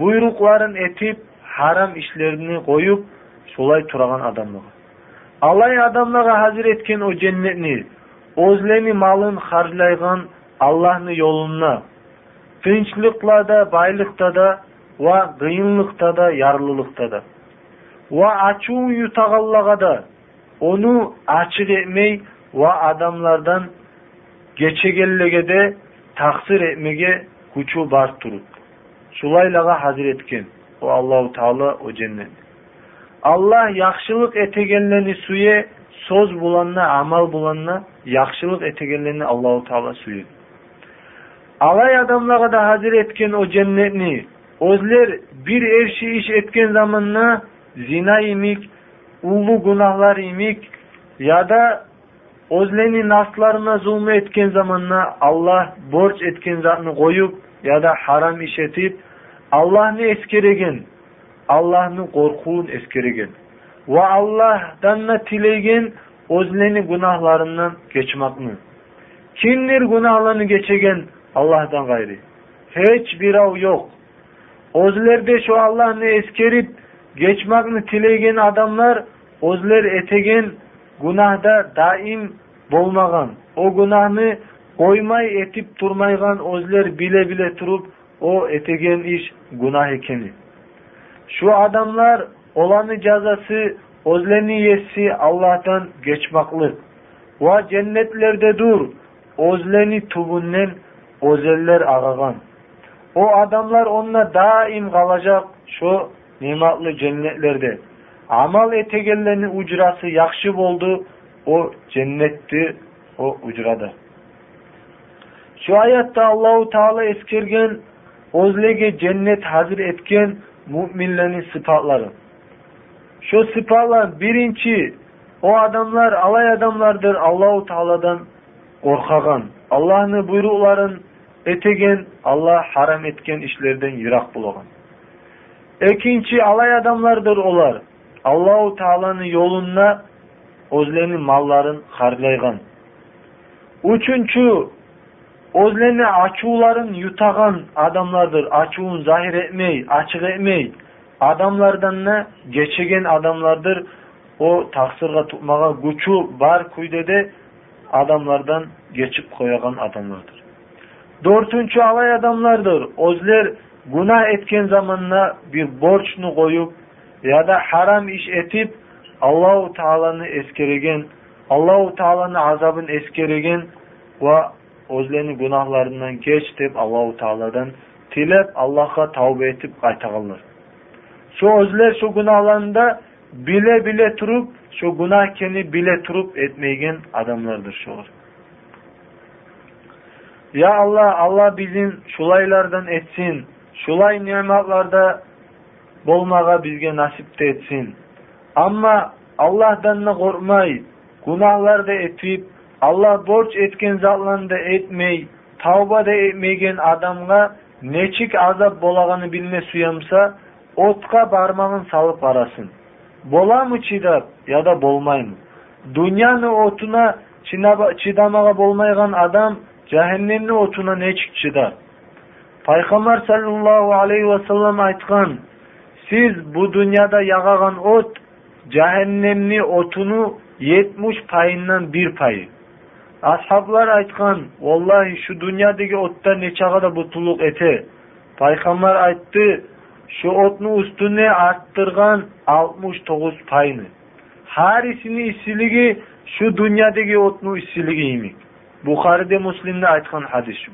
buyruqlarini etib харам ішлеріні қойып солай тұраған адамға алай адамларға хазір еткен о жәннетіне өзлені малын қаржылайған алланың жолына тыншылықтарда байлықта да ва қиынлықта да ярлылықта да Ва ачуын ютағаллаға да оны ашық етмей ва адамлардан кечегеллеге де тақсыр етмеге күчу бар тұрып сулайлаға хазір еткен O Allahu Teala o cennet. Allah yaxşılık etegenlerini suye söz bulanna, amal bulanna yaxşılık etegenlerini Allahu Teala suye. Alay adamlara da hazır etken o cennetni özler bir erşi iş etken zamanla zina imik, ulu günahlar imik ya da o'zlarini nafslarına zulm etken zamanla Allah borç etken zatını koyup ya da haram iş etip Allah'ını eskeregen, Allah'ını korkuun eskeregen. Ve Allah'dan tilegen o'zlarini günahlarından geçmakını. Kimdir günahlarını geçegen Allah'tan gayri? Hiç bir av yok. O'zlerde şu Allah'ını eskerip geçmakını tilegen adamlar o'zler etegen günahda daim bolmagan, o günahını koymay etip durmaygan özler bile bile turup o etegen iş günah ekeni. Şu adamlar olanı cazası özlerini yesi Allah'tan geçmaklı. Va cennetlerde dur, özleni tubunnen özeller ağagan. O adamlar onunla daim kalacak şu nimatlı cennetlerde. Amal etegellerinin ucrası yakşı oldu, o cennetti, o ucrada. Şu ayette Allahu Teala eskergen o'zligi jannat hazir etgan mo'minlarning sifatlari. Shu sifatlar birinchi u odamlar alay odamlardir allohu taolodan qo'rqagan. Allohni buyruqlarini etigen alloh harom etgan ishlardan yiroq bo'lgan. Ikkinchi alay odamlardir ular. Allohu taoloni yo'lunda o'zlarini mollarini xarjlaygan uchinchi o'zlarini açuların yutagan adamlardır. Açuğun zahir etmey, açık etmey. Adamlardan ne? Geçegen adamlardır. O taksırga tutmaga güçü var kuydede adamlardan geçip koyagan adamlardır. Dörtüncü alay adamlardır. Özler günah etken zamanla bir borçnu koyup ya da haram iş etip Allahu Teala'nı eskeregen, Allahu Teala'nın azabını eskeregen ve o'zlarini gunohlaridan kech deb alloh taolodan tilab allohga tavba etib qayta qilinir shu o'zlar shu gunohlarida bila bila turib shu gunoh kimni bila turib etmagan odamlardir shu yo alloh alloh bizni shulaylardan etsin shulay ne'matlarda bo'lmag'a bizga nasibda etsin. Ammo allohdanni qo'rqmay gunohlarda etib Allah borç etken zatlarında etmey, tavba da etmeygen adamga neçik azap bolağını bilme suyamsa, otqa barmağın salıp arasın. Bola mı çidap ya da bolmay mı? Dünyanın otuna çidamaga bolmaygan adam cehennemnin otuna neçik çidar? Peygamber sallallahu aleyhi ve sellem aytkan, siz bu dünyada yağagan ot cehennemni otunu 70 payından bir payı. Ashablar aytkan, vallahi şu dünyadaki otta neçaga da butuluk ete. Peygamber aytты, şu otnu üstüne arttırgan 69 payını. Harisini isiligi şu dünyadaki otnu isiligi imik. Bukhari'de Müslim'de aytkan hadis şu.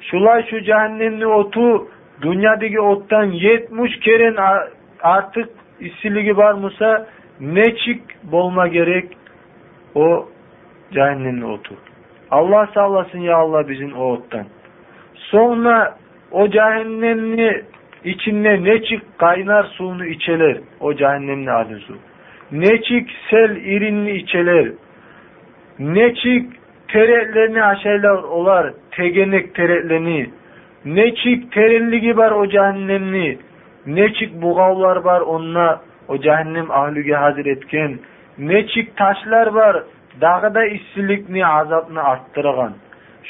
Şulay şu cehennemli otu dünyadaki ottan 70 keren artık isiligi var mısa neçik bolma gerek o cehennemli otu. Allah sağlasın ya Allah bizim o ottan. Sonra o cehennemli içinde neçik kaynar suyunu içeler. O cehennemli adın su. Neçik sel irinli içeler. Neçik teretlerini aşağılar olar. Tegenek teretlerini. Neçik terelligi var o cehennemli. Neçik buğavlar var onunla o cehennem ahlüge hazır etken. Neçik taşlar var дагы да ишчиликни азапны арттырган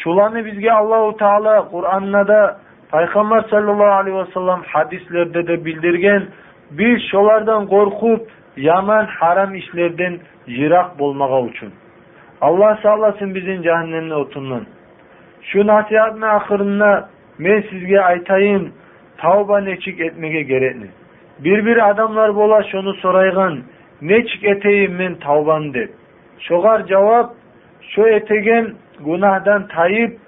шуланы бизге аллаху таала Кур'анна да пайгамбар саллаллаху алейхи вассалам хадислерде де билдирген биз шолардан коркуп яман харам иштерден жырак болмага үчүн Аллах сакласын биздин жаханнемдин отундан Шу nasihatın ақырында, мен сізге айтайын, тавба нечик этмеге gerekli. Бір-бір адамлар бола şunu soraygan neçik eteyim мен таубаны деп Şogar cevap şu etegen günahdan tayip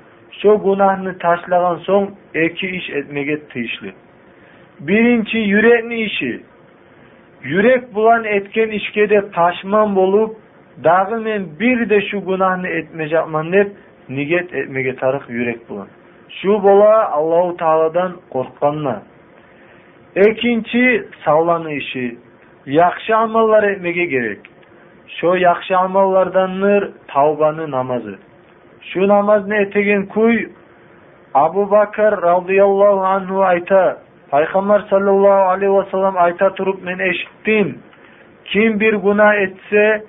şu günahını taşlagan son iki iş etmege tıyışlı. Birinci yürekni işi. Yürek bulan etken işkede taşman bolup dağı men bir de şu günahını etmeyecekman dep niget etmege tarık yürek bulan. Şu bola Allahu Teala'dan korkkanma. Ekinci savlanı işi. Yakşı amallar etmege gerek. Şu yakşı amallardandır tavbanı namazı. Şu namaz ne etegen kuy Abu Bakar radıyallahu anhu ayta Peygamber sallallahu aleyhi ve sellem ayta turup men eşittim. Kim bir günah etse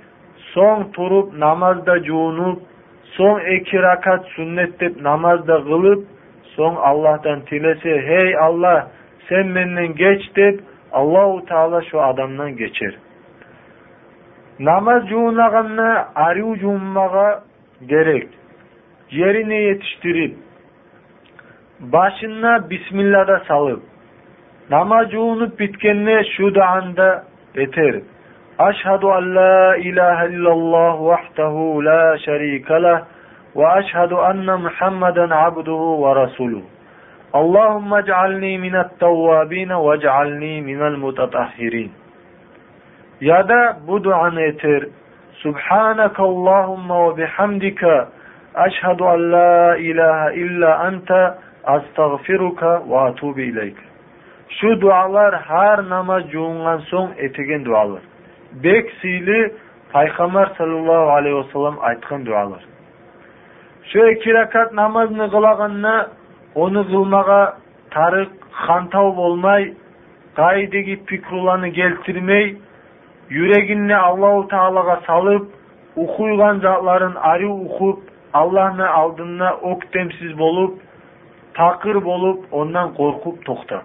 son turup namazda juunup son iki rakat sünnet dep namazda kılıp son Allah'tan tilese hey Allah sen benden geç dep Allahu Teala şu adamdan geçer. намаз cuğunlağını arı cuğunmağa керек жеріне yetiştirip, башына Bismillah'da салып namaz cuğunup bitkenine этер ашхаду yeter. Aşhadu an la ла шарика ва ve aşhadu anna ва abduhu ve. мин ат таввабин ва. Ya da bu duanı etir. Subhaneke Allahumma ve bihamdika eşhedü en la ilahe illa ente astagfiruka ve atubu ileyk. Şu dualar her namaz juğungan soň etegen dualar. Bek sili Peygamber sallallahu aleyhi ve sellem aytkan dualar. Şu iki rakat namazını kılaganna onu kılmaga tarık hantav bolmay, gaydegi pikrulanı geltirmey, yüreginni Allahu Teala'ga salıp, ukuygan zatların arı ukup, Allah'ın aldığına ok temsiz bolup, takır bolup, ondan korkup toktap.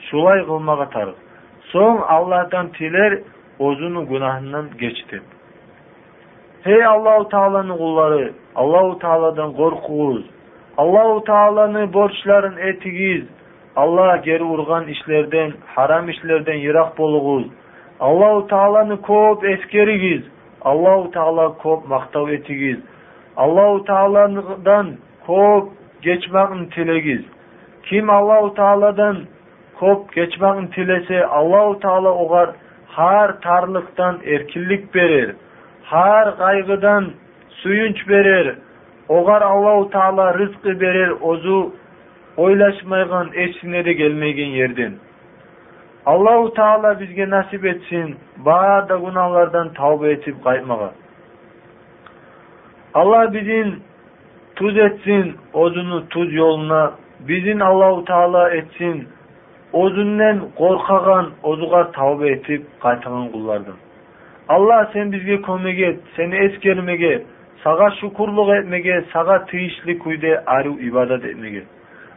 Şulay kılmaga tarık. Son Allah'tan tiler, ozunu günahından geçti. Hey Allahu Teala'nın kulları, Allahu Teala'dan korkuğuz. Allahu Teala'nın borçların etigiz. Allah geri urgan işlerden, haram işlerden yirak boluğuz аллау тааланы көп эскеригиз алла аллау тағала көп мақтау етігіз. кез аллау тағаладан көп кечмағын тілегіз. Кім ким аллау тааладан көп кечмағын тілесе аллау таала оғар хар тарлықтан еркінлік берер хар қайғыдан сүйінч берер оғар аллау таала рызқы берер озу ойлашмайған де келмеген ерден аллаху тағала бізге нәсіп етсін барда күнәлардан тәуба етіп қайтмаға алла бізін туз етсін өзіні туз жолына бізін аллаху тағала етсін өзіңнен қорқаған өзіға тәуба етіп қайтаған құлардан алла сен бізге көмек ет сені ескермеге саға шүкірлік етмеге саға тиішілі күйде әру ибадат етмеге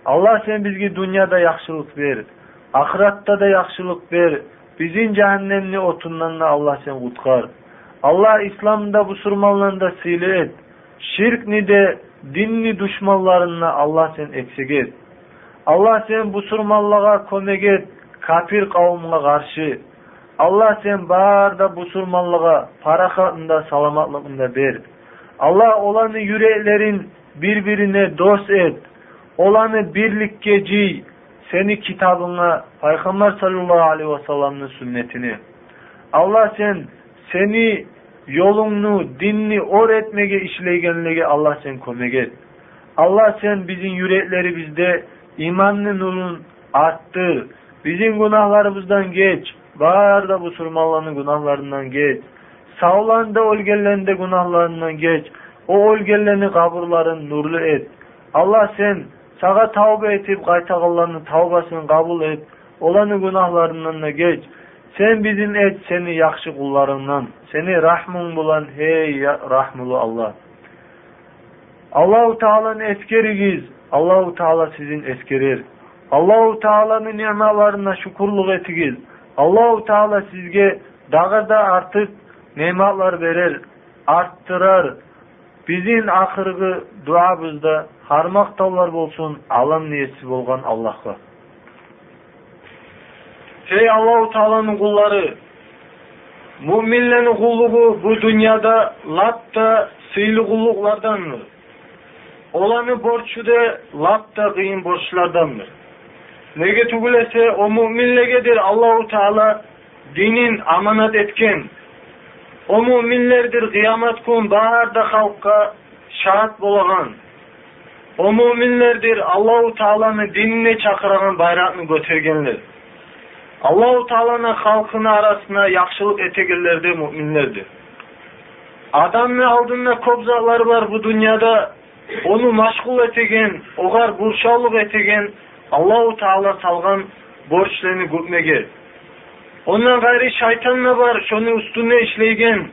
алла сен бізге дүнияда жақсылық бер ahiratda da yaxşılık ver, bizin cehennemni otundan Allah sen kutkar. Allah İslam'da bu surmallarında sile et, şirkni de dinni düşmanlarına Allah sen eksik et. Allah sen bu surmallaga kömek et, kafir kavmuna karşı, Allah sen barda busurmanlığa, parakatında, salamatlıkında ber. Allah olanı yüreklerin birbirine dost et. Olanı birlik geci, seni kitabına, Peygamber sallallahu aleyhi ve sellem'in sünnetini. Allah sen seni yolunu, dinni or etmege işleygenlege Allah sen kömek et. Allah sen bizim yürekleri bizde imanlı nurun arttır. Bizim günahlarımızdan geç. Barda bu surmallarının günahlarından geç. Sağlanda olgellerinde günahlarından geç. O olgellerini kaburların nurlu et. Allah sen сага тауба этип кайта алланын таубасын кабыл эт алардын гунахларынан да кеч. Сен биздин эт сени жакшы кулларыңдан сени рахмың булан хей рахмулу алла аллаху тааланы эскеригиз. Аллаху таала сизин эскерер. Аллаху тааланын немаларына шукурлук этигиз. Аллаху таала сизге дагы да артык нематлар берер арттырар. Биздин акыркы дуабызда қармақтаулар болсын алам ниетсі болған аллахқа ей аллау тағаланың құлдары мүминнің құлығы бұл дүнияда латта сыйлы құлықлардан оларны борчуде латта қиын борчулардан неге түгілесе о мүминлерге аллау тағала динін аманат еткен о мүминлердир қиямат күн барда халыққа шаат болаған O müminlerdir Allahu Teala'nın dinine çakıragan bayrakını götürgenler. Allahu Teala'nın halkının arasına yakşılık etegenler de müminlerdir. Adamın aldığında kobzalar var bu dünyada onu maşgul etegen, ogar burşallık etegen, Allahu Teala salgan borçlarını gutmege. Ondan gayri şeytanla var, şonu üstüne işleygen,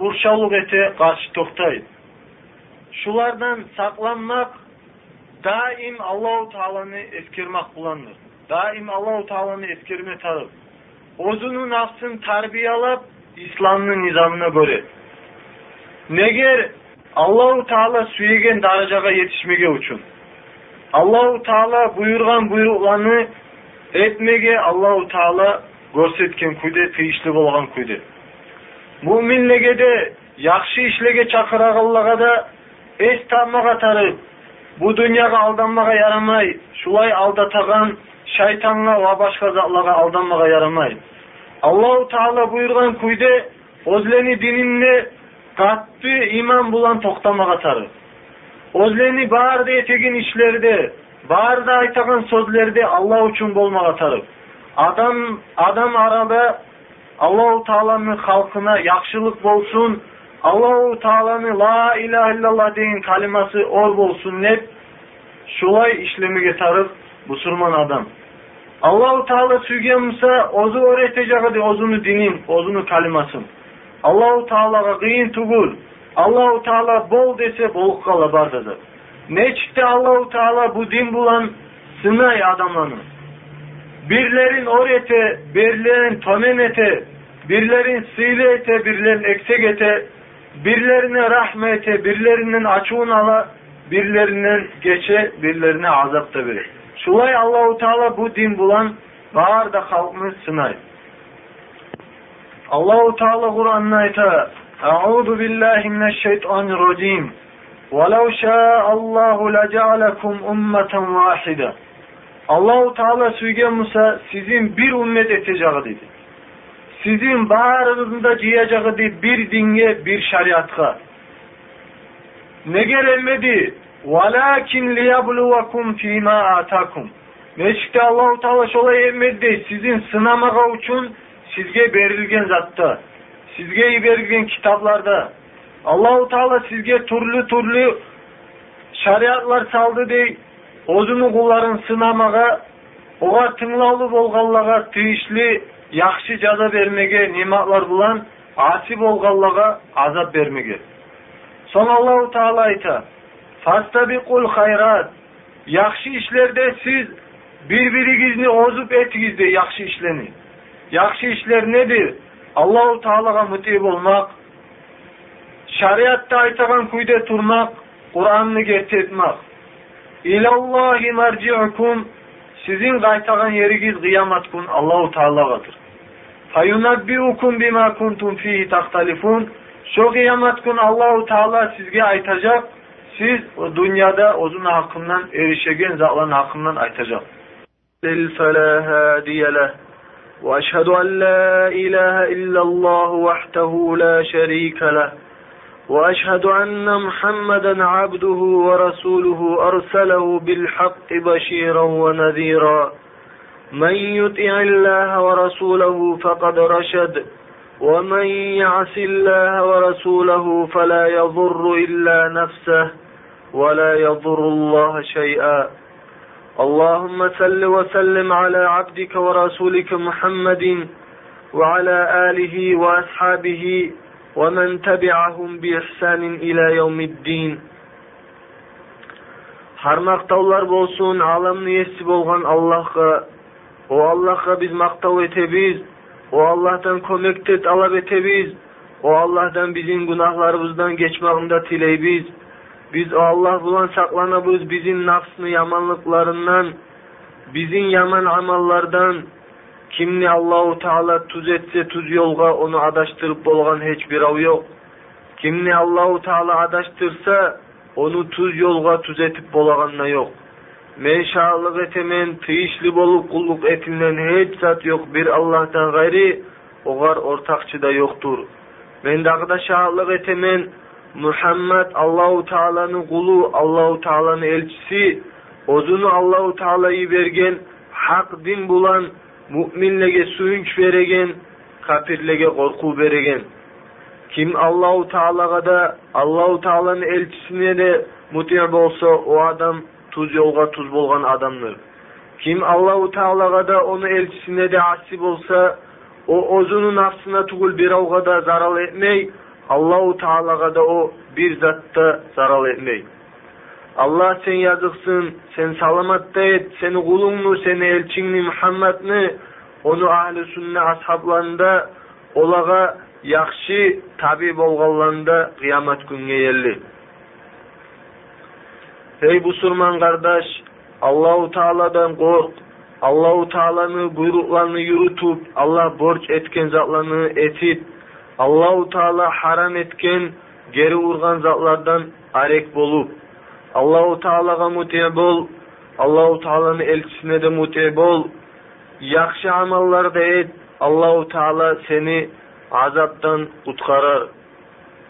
burşallık ete karşı toktaydı. Şulardan saklanmak, daim Allahu Teala'nı eskirmek bulandır. Daim Allahu Teala'nı eskirme tarıp. Ozunun nafsın tarbiyalap, İslam'ın nizamına göre. Neger Allahu Teala suyegen darajaga yetişmege uchun. Allahu Teala buyurgan buyruqlarni etmege Allahu Teala көрсөткөн күйдө тийиштүү болгон күйдө. Муминлерге де жакшы ишлерге чакырганларга да еш тамаға тарып бұл дүнияға алданмаға ярамай шулай алдатаған шайтанға ва башка затларга алданмага ярамай. Аллаху тағала бұйырған күйде өзлени дининне катты иман бұлан токтамага тарып өзлени барды етеген ішлерде барды айтаган сөздерде алла үшін болмага тарып адам адам арада аллаху тағаланың халқына жакшылык болсын Allahu Teala'nın la ilahe illallah deyin kaliması ol bolsun ne? Şulay işlemi getirip Müslüman adam. Allahu Teala suygenmisa ozu öğreteceği ozunu dinim, ozunu kalimasın. Allahu Teala'ga kıyın tugul. Allahu Teala bol dese boluk kala bardadır. Ne çıktı Allahu Teala bu din bulan sınay adamlarını. Birlerin orete, birlerin tomen ete, birlerin sile ete, birlerin eksek ete, birlerine rahmete, birlerinin açığın ala, birlerinden geçe, birlerine azap da verir. Şulay Allahu Teala bu din bulan bağır da halkını sınay. Allahu Teala Kur'an'da ayta Euzu billahi mineşşeytanirracim. وَلَوْ شَاءَ اللّٰهُ لَجَعَلَكُمْ اُمَّةً وَاحِدًا Allahu Teala söylüyor Musa sizin bir ümmet edeceği dedi. Sizin bağrınızda ciyacağı dedi bir dinge bir şeriatka. Ne gelmedi? وَلَاكِنْ لِيَبْلُوَكُمْ ف۪ي مَا آتَاكُمْ Meşkte Allahu Teala şolay emedi sizin sınamağa için sizge verilgen zatta. Sizge verilgen kitaplarda. Allahu Teala sizge türlü türlü şariatlar saldı dey. Ozunu kulların sınamağa, oğa tınlalı bolgallaga tıyışlı, Yaxşı caza vermege nimatlar bulan, asi bolgallaga azap vermege. Son Allahu Teala ayta, Fastabikul hayrat, yaxşı işlerde siz birbirigizni ozup etigizde yaxşı işleni. Yaxşı işler nedir? Allahu Teala'ga mutib olmak, şariatta aytagan kuyda turmak, Kur'an'ını getirtmek. İlallahi merci'ukum sizin qaytagan yerigiz kıyamet kun Allahu Teala'gadır. فَيُنَبِّئُكُمْ بِمَا كُنْتُمْ ف۪يهِ تَخْتَلِفُونَ Şu kıyamet günü Allahu Teala sizge aytacak. Siz dünyada ozun hakkından erişegen zatların hakkından aytacak. فَلَا هَادِيَ لَهُ وأشهد أن لا إله إلا الله وحده لا شريك له وأشهد أن محمدا عبده ورسوله أرسله بالحق بشيرا ونذيرا من يطع الله ورسوله فقد رشد ومن يعص الله ورسوله فلا يضر إلا نفسه ولا يضر الله شيئا اللهم صل وسلم على عبدك ورسولك محمد وعلى آله وأصحابه ومن تبعهم بإحسان إلى يوم الدين Har maqtavlar bolsun alamın iyesi bolgan Allah'a. O Allah'a biz maqtav etebiz. O Allah'tan kömektet alab etebiz. O Allah'tan bizim günahlarımızdan geçmağında tileybiz. Biz o Allah bulan saklanabız bizim nafsını yamanlıklarından, bizim yaman amallardan, kimni Allahu Teala tuz etse tuz yolga onu adaştırıp bolgan hiçbir av yok. Kimni Allahu Teala adaştırsa onu tuz yolga tuz etip bolaganna yok. Men şahlık etemen tıyışlı bolup kulluk etinden hiç zat yok bir Allah'tan gayri ogar ortakçı da yoktur. Men dağda şahlık etemen Muhammed Allahu Teala'nın kulu, Allahu Teala'nın elçisi, ozunu Allahu Teala'yı bergen, hak din bulan, müminlege suyunç veregen, kafirlege korku beregen. Kim Allahu Teala'ga da Allahu Teala'nın elçisine de muti bolsa o adam тұз жолға тұз болған адамдар Кім Аллаху тағалаға да оны елшісіне де аси болса о өзінің нафсына түгіл бирауға да зарал етмей Аллаху тағалаға да о бір затта зарал етмей алла сен язықсын сен саламатта ет сені құлыңны сені елшіңні мұхаммадны оны ахлі сүнна асхабларында олаға яхшы таби болғанларында қиямат күнге елді Hey Busurman kardeş, Allahu Teala'dan kork, Allahu Teala'nın buyruklarını yürütüp, Allah borç etken zatlarını etip, Allahu Teala haram etken geri urgan zatlardan arek bolup, Allahu Teala'ga muti bol, Allahu Teala'nın elçisine de muti bol, yaxshi amallarda et, Allahu Teala seni azaptan kutkarar.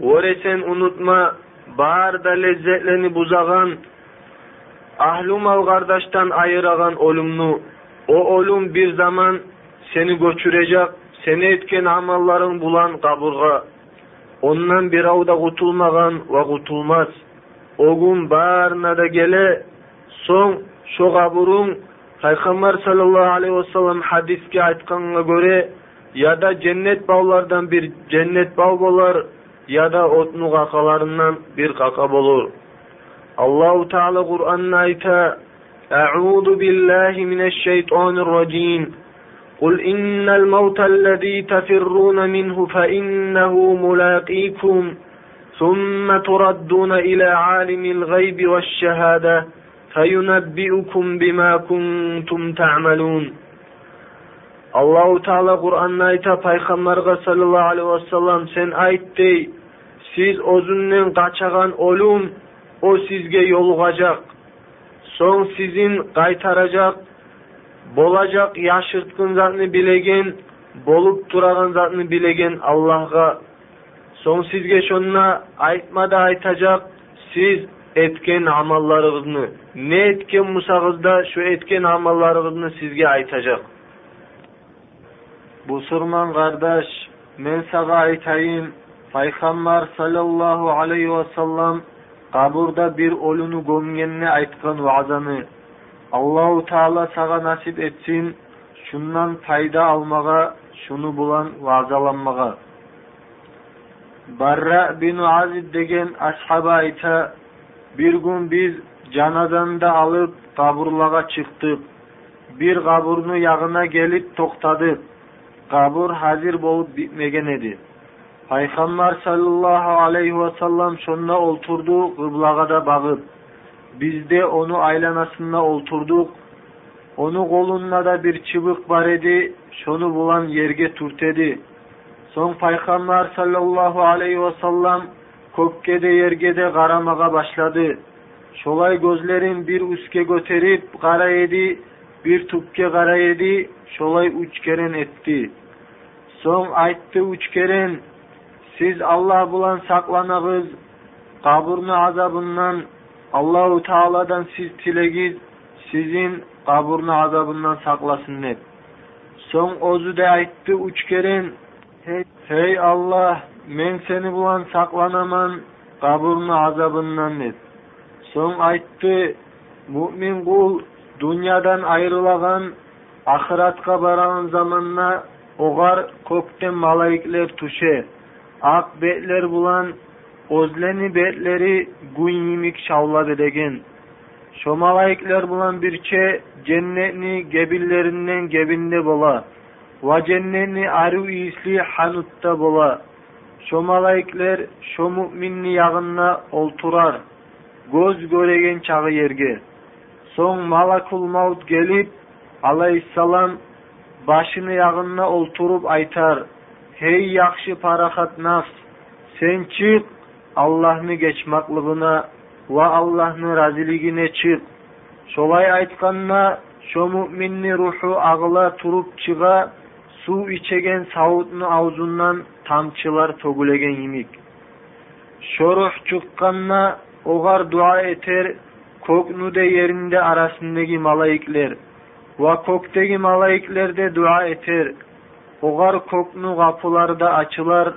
Ore sen unutma, баарда леззетлени бузаган ahlu mal kardeşten ayıragan olumlu, o olum bir zaman seni göçürecek, seni etken amalların bulan kaburga. Ondan bir avda kutulmagan ve kutulmaz. O gün bağırına da gele, son şu kaburun Peygamber sallallahu aleyhi ve sellem hadiske aytkanına göre ya da cennet bağlardan bir cennet bağ bolar ya da otnu kakalarından bir kaka bolur. الله تعالى قرآن نايتا أعوذ بالله من الشيطان الرجيم. قل إن الموت الذي تفرون منه فإنه ملاقيكم. ثم تردون إلى عالم الغيب والشهادة فينبئكم بما كنتم تعملون. allohu taolo qur'onni صلى الله عليه وسلم vasallam sen aytdi siz o'zimdan qochagan o'lim o sizge yolugacak son sizin kaytaracak. Bolacak yaşırtkın zatını bilegen bolup duragan zatını bilegen Allah'a. Son sizge şonuna aytmada aytacak siz etken amallarınızı ne etken musağızda şu etken amallarınızı sizge aytacak. Busurman kardeş men sağa aytayım Peygamber sallallahu aleyhi ve sellem кабурда бир олуну көмгенине айткан vaзаны аллаху таала сага насип этсин шундан пайда алмага шуну булан ваазаланмага. Барра бин азид деген деха айта бир күн биз жаназанды алып кабурлага чыктык. Бир кабурну ягына келип токтодук кабур hаziр бо'луп битмеген эди. Peygamber sallallahu aleyhi ve sellem şonda olturdu kıblaga da bağıp. Biz de onu aylanasında olturduk. Onu kolunda da bir çıbık var edi. Şonu bulan yerge turtedi. Son Peygamber sallallahu aleyhi ve sellem kökkede yergede karamaga başladı. Şolay gözlerin bir üske göterip kara yedi, bir tukke kara yedi, şolay üç keren etti. Son ayttı üç keren, siz Allah bulan saklanağız, kaburnu azabından, Allahu Teala'dan siz tilegiz, sizin kaburnu azabından saklasın hep. Son ozu da ayttı üç keren, hey, hey Allah, men seni bulan saklanaman, kaburnu azabından hep. Son ayttı, mümin kul, dünyadan ayrılagan, ahiratga baragan zamanna ogar kökten malaikler tuşe, ak betler bulan Ozleni betleri gün yimik şavla bedegen. Şo malaikler bulan birçe cennetni gebillerinden gebinde bola. Va cennetni arı isli hanutta bola. Şo malaikler şo müminni yağınna olturar. Göz göregen çağı yerge. Son malakul maut gelip aleyhissalam başını yağınna olturup aytar. Hey yakşı parahat nafs, sen çık Allah'ını geçmaklığına ve Allah'ını raziligine çık. Şolay aytkanna şo müminni ruhu ağıla turup çıga su içegen savutunu avzundan tamçılar togulegen yimik. Şo ruh çıkkanna ogar dua eter koknu de yerinde arasındaki malaikler ve koktegi malaikler de dua eter. Ogar koknu kapılarda açılar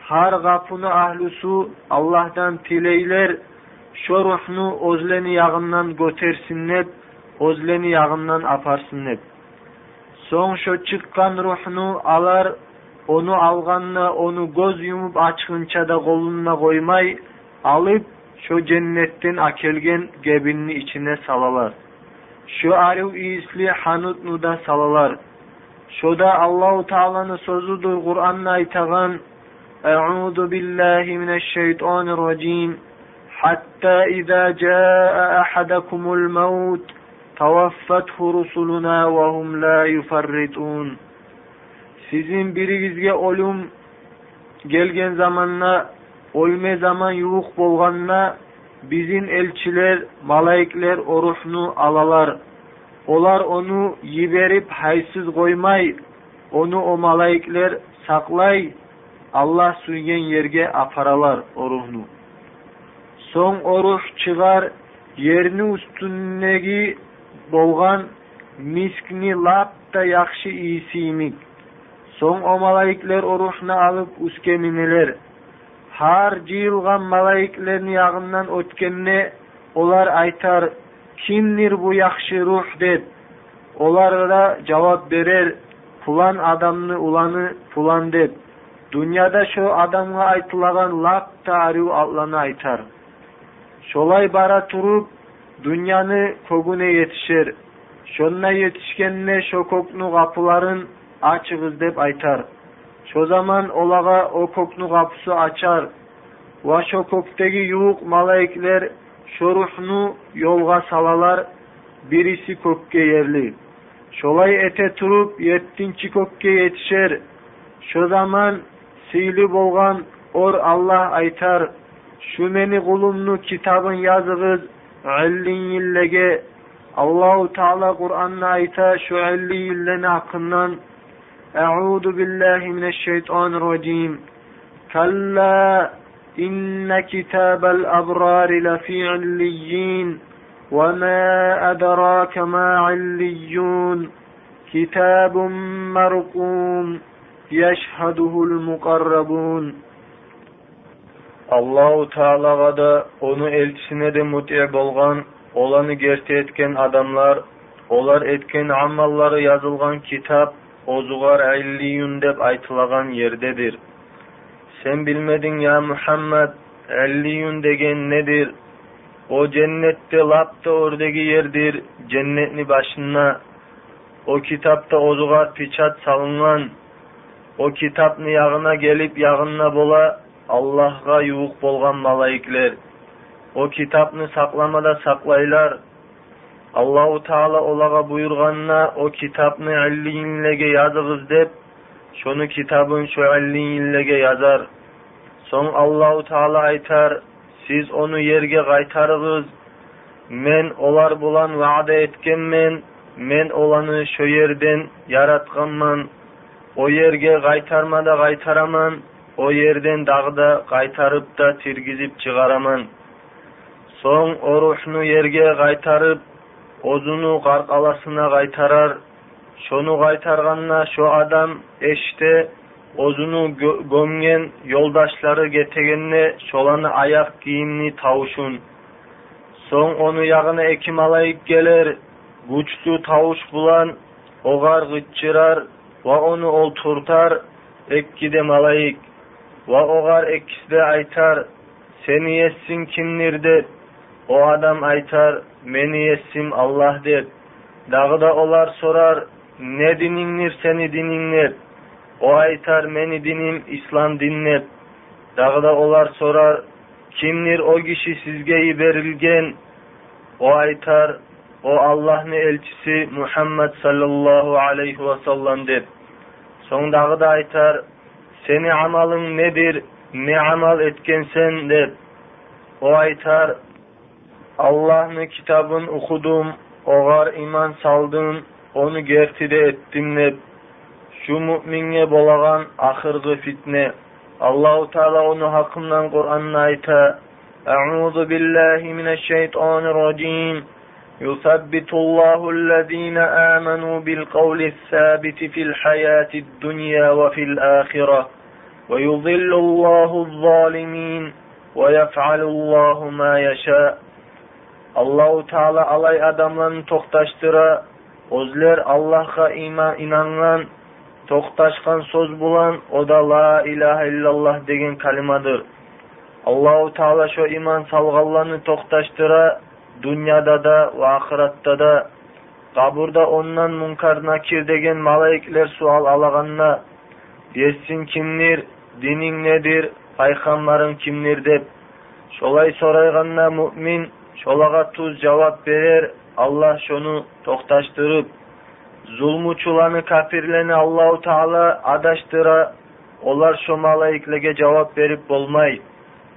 har kapını ahlusu Allah'tan tileyler şu ruhnu ozleni yağından götersinler ozleni yağından aparsınlar son şu çıkkan ruhnu alar onu alganla onu göz yumup açkınça da koluna koymay alıp şu cennetten akelgen gebinni içine salalar. Şu arif isli hanutnu da salalar şu da Allahu Teala'nın sözüdür Kur'an'la aytagan أعوذ بالله من الشيطان الرجيم حتى إذا جاء أحدكم الموت توفته رسلنا وهم لا يفرطون Sizin birigizge ölüm gelgen zamanla ölme zaman yuğuk bolganla bizim elçiler, malaikler o ruhnu alalar. Koymay, onu o malaikler saklay, Allah suygen yerge aparalar o ruhnu. Soň o ruh çıgar yerini üstündeki bolgan miskni lap da yaxşı iyisiyimik. Soň o malaikler o ruhny alıp üske miniler. Har malaiklerin ýagyndan ötkenne olar aytar, kimdir bu yaxshi ruh deb ularga cavab berer fulon adamnı ulanı fulon deb dunyoda shu odamga aytilagan laq tariu otlani aytar. Şolay bara turib dunyoni ko'gune yetişer shonna yetişkenne şo ko'kni g'apularin açığız dep aytar. Şo zaman ularga o ko'kni g'apisi açar. Va şo ko'kdagi yuyuq malaiklar şo ruhnu yolga salalar. Birisi kökke yerli. Şolay ete turup yettinci kökke yetişer. Şo zaman sili bolgan or Allah aytar. Şu meni kulumnu kitabın yazıgız ellin yillege Allahu Teala Kur'an'na ayta şu elli yillen hakkından Eûzu billahi mineşşeytanirracim Kalla inne kitabel abrari lefî illiyyin ve ma edrake ma illiyyun kitabun merqum yeşheduhul mukarrabun Allahu Teala'ga da onu elçisine de muti bolgan, olanı gerçe etken adamlar, olar etken amallары yazılgan kitap ozugar illiyun dep aytılagan yerdedir. Sen bilmedin ya Muhammed elliyün degen nedir? O cennette lapta oradaki yerdir. Cennetini başına. O kitapta ozuğa piçat salınan. O kitapni yağına gelip yağına bola Allah'a yuvuq bolğan malaikler. O kitapni saklamada saklaylar. Allahu Taala olağa buyurganına o kitapni elliyinlege yazıgız dep shuni kitabun shu illiga yozar. So'ng allohu Teala aytar siz onu yerge qaytarig'iz men ular bilan va'da etken men men ularni shu yerdan yaratganman. U yerga qaytarmada qaytaraman. U yerdan dag'da qaytaribda tirgizib chiqaraman. So'ng u ruhni yerga qaytarib o'zini qarqalasina kaytarar. Şonu qaytarganna şo adam eşte ozunu gömgen yoldaşları getegenne şolanı ayak giyimni tavuşun. Soň onu ýagyna eki malaik geler, güçlü tavuş bulan, ogar gıççırar va onu olturtar, ekkide malaik. Va ogar ekisde aytar, seni yessin kimdir dep. O adam aytar, meni yessim Allah dep. Dağı da olar sorar, ne dinindir seni dininler. O aytar, meni dinim İslam dinlep. Dağı da olar sorar, kimdir o kişi sizge berilgen. O aytar, o Allah'ın elçisi Muhammed sallallahu aleyhi ve sellem dep. Soňdagy da aytar, seni amalın nedir, ne amal etkensen dep. O aytar, Allah'ın kitabın okudum, ogar iman saldım, onu gertide ettim dep. Şu müminge bolagan ahırgı fitne. Allahu Teala onu hakkından Kur'an'na ayta. Euzu billahi mineşşeytanirracim. يثبت الله الذين آمنوا بالقول الثابت في الحياة الدنيا وفي الآخرة ويضل الله الظالمين ويفعل الله ما يشاء Allahu Teala alay adamlarını toktaştıra, O'zlar Allohga inongan to'xtashgan so'z bilan oda la ilaha illalloh degan kalimadir. Alloh taolo shu iymon solg'anlarni to'xtashtira, dunyoda da va oxiratda da qaburda ondan munkar nakir degan malaiklar savol olaganda "Yesin kimdir, dining nedir, payg'ambaring kimdir?" deb Şolay so'rayganda mo'min şolağa tuz javob berar Allah şonu toktaştırıp zulmuçulanı kafirleni Allahu Teala adaştıra olar şo malaiklege cevap berip bolmay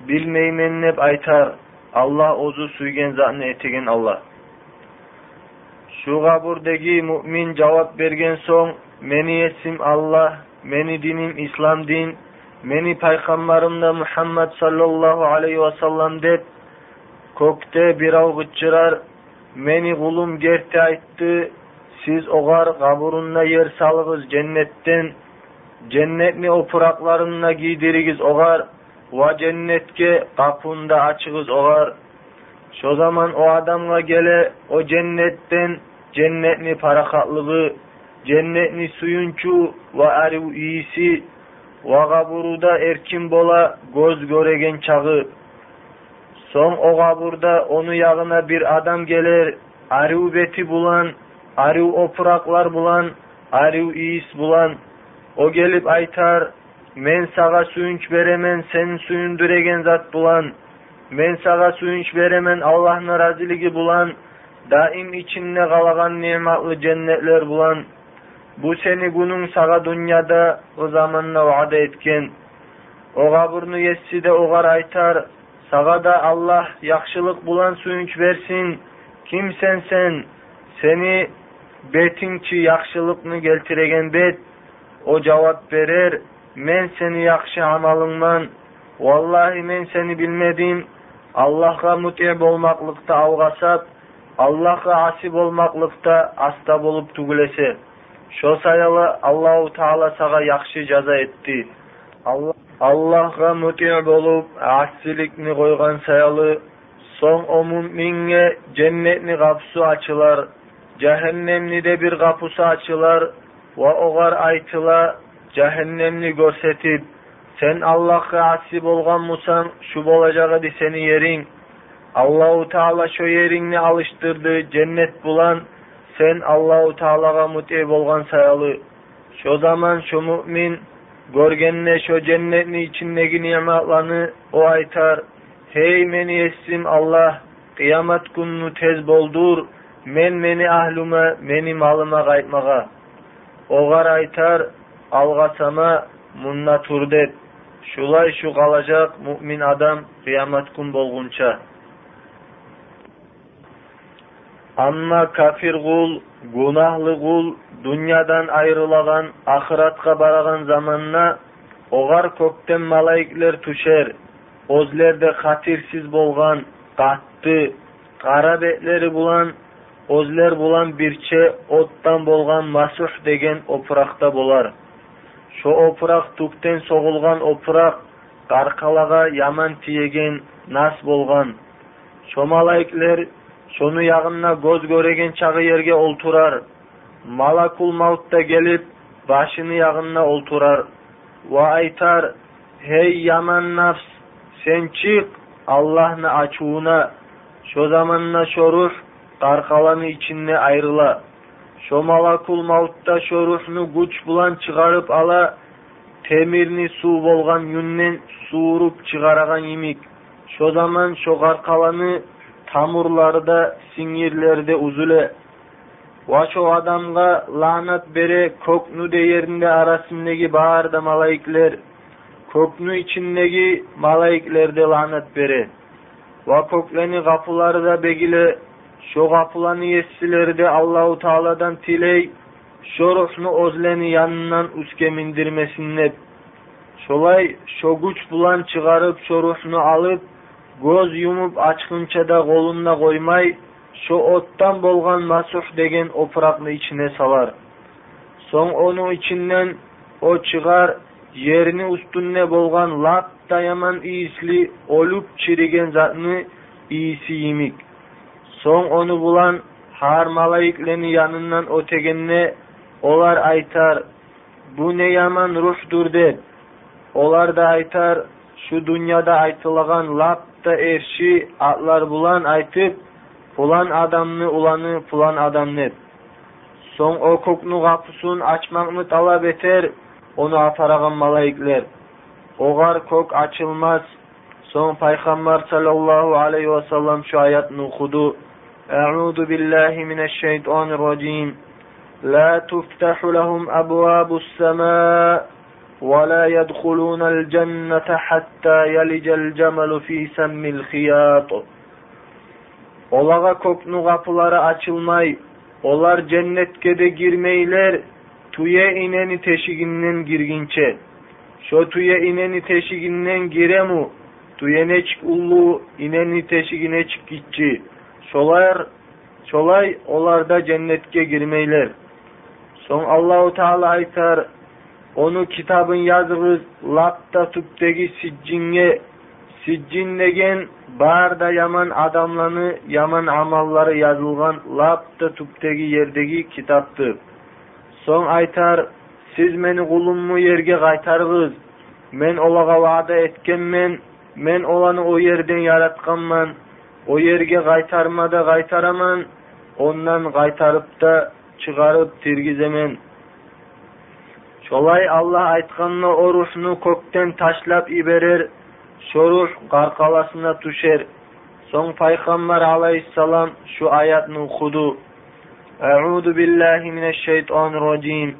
bilmeymen dep aytar Allah ozu suygen zatını etigen Allah. Şu kaburdagi mümin cevap bergen soň meni esim Allah, meni dinim İslam din, meni paygambarım da Muhammed sallallahu aleyhi ve sellem dep Kökte bir av gıççırar, meni kulum gerti aytты, siz ogar kaburunna yer salığız cennetten, cennetni opuraklarına giydirigiz ogar, va cennetke kapında açığız ogar. Şu zaman o adamga gele o cennetten. Cennetni parakatlığı, cennetni suyunçu va ariu iyisi, va kaburuda erkin bola göz göregen çağı. Kaburda onu yağına bir adam gelir, ariu beti bulan, ariu opuraklar bulan, ariu iyis bulan. O gelip aytar, men sağa suyunç beremen sen suyunduregen zat bulan. Men sağa suyunç beremen Allah'ın raziligi bulan. Daim içinde kalagan nimetli cennetler bulan. Bu seni günün sağa dünyada o zamanla vaada etken. O kaburnu yetsi de ogar aytar, sağa da Allah yakşılık bulan suyunç versin. Kimsen sen, seni betinçi yakşılıkını geltiregen bet, o cevap verer, men seni yakşı amalından, vallahi men seni bilmedim, Allah'a mut'ib olmaklıkta avgasap, Allah'a asip olmaklıkta asta bolup tugulese. Şo sayalı Allahu Teala sağa yakşı jaza etti. Allah Allah'a mut'ib olup asilikni koygan sayalı, son o müminge cennetni kapısı açılar, cehennemni de bir kapısı açılar, ve ogar aytıla cehennemni görsetip, sen Allah'a asip olgan musan, şu bolacağı di seni yerin. Allahu Teala şu yerini alıştırdı, cennet bulan, sen Allahu Teala'ga mutib olgan sayalı. Şu zaman şu mümin, görgenne şu cennetni içindeki nimetlerini o aytar. Hey meni essim Allah, kıyamet gününü tez boldur, men meni ahluma, meni malıma kaytmaga. Ogar aytar, algasama, munna turdet. Şulay şu kalacak mümin adam kıyamet gün bolgunça. Amma kafir kul, günahlı kul, dünyadan ayrılagan, ahiratga baragan zamanna, ogar kökten malaikler tuşer, ozlerde hatirsiz bolgan, katты, kara betleri bulan, ozler bulan birçe ottan bolgan masuh деген опуракта болар. Шо опурак туктен соғылған опурак каркалага яман тиеген нас болган. Шо малайклер шону ягына көз көреген чагы жерге олтурар. Малакул маутта келип башыны ягына олтурар. Ва айтар: "Хей яман нафс, сен чык Аллахны ачууна." Шо заманна шо рух Qarqalanı içinde ayrıla. Şo malakul mautta şo ruhnu güç bulan çıgarıp ala, temirni su bolgan yünnen suurup çıgaragan imik. Şo zaman şo qarqalanı tamurlarda, singirlerde uzule. Va şo adamga lanat bere koknu de yerinde arasındaki bağırda malaikler, koknu içindeki malaiklerde lanat bere. Va kokleni kapıları da begile Şo kapılanı yessileri de Allahu Teala'dan tiley, şo ruhnu ozleni yanından uske mindirmesinler. Şolay şo güç bulan çıgarıp şo ruhnu alıp, göz yumup açkınça da kolunda koymay, şo ottan bolgan masuh degen opurakны içine salar. Son onu içinden o çıgar, yerini üstünne bolgan lat dayaman iyisli olup çirigen zatını iyisi yimik. Son onu bulan har malaiklerin yanından ötegenine olar aytar, bu ne yaman ruhdur der. Olar da aytar, şu dünyada aytılagan lap hatda erşi atlar bulan aytib, falan adamni ulani falan adamni. Soň o koknu gapusyny açmakny talap eter, onu aparagan malaikler. Ogar kok açılmaz. Soň Paýgambar sallallahu aleyhi we sellem şu aýatny okudu. Eûzu billahi mineşşeytanirracim. La tuftahu lehum abwabus semaa ولا يدخلون الجنة حتى يلج الجمل في سم الخياط Olaga koknu kapıları açılmay, olar cennetke de girmeyler, tuye ineni teşiginden girginçe. Şo tuye ineni teşiginden giremu, tuyeneçik ullu ineni teşigineçik gitçi. Şolar, şolay olarda cennetke girmeyler. Son Allahu Teala aytar, onu kitabın yazıgız lapta tüptegi siccinge siccin degen barda yaman adamlarını yaman amalları yazılgan lapta tüptegi yerdegi kitaptır. Son aytar, siz meni kulummu yerge kaytargız. Men olaga vaada etkenmen, men olanı o yerden yaratkanman. O yerge kaytarmada kaytaraman, ondan kaytarıp da çıkarıp tirgizemen. Şolay Allah aytkanına o ruhnu kökten taşlap iberer, şo ruh qarqalasına tuşer. Son Peygamber aleyhisselam şu ayatını okudu. Euzu billahi mineşşeytanirracim.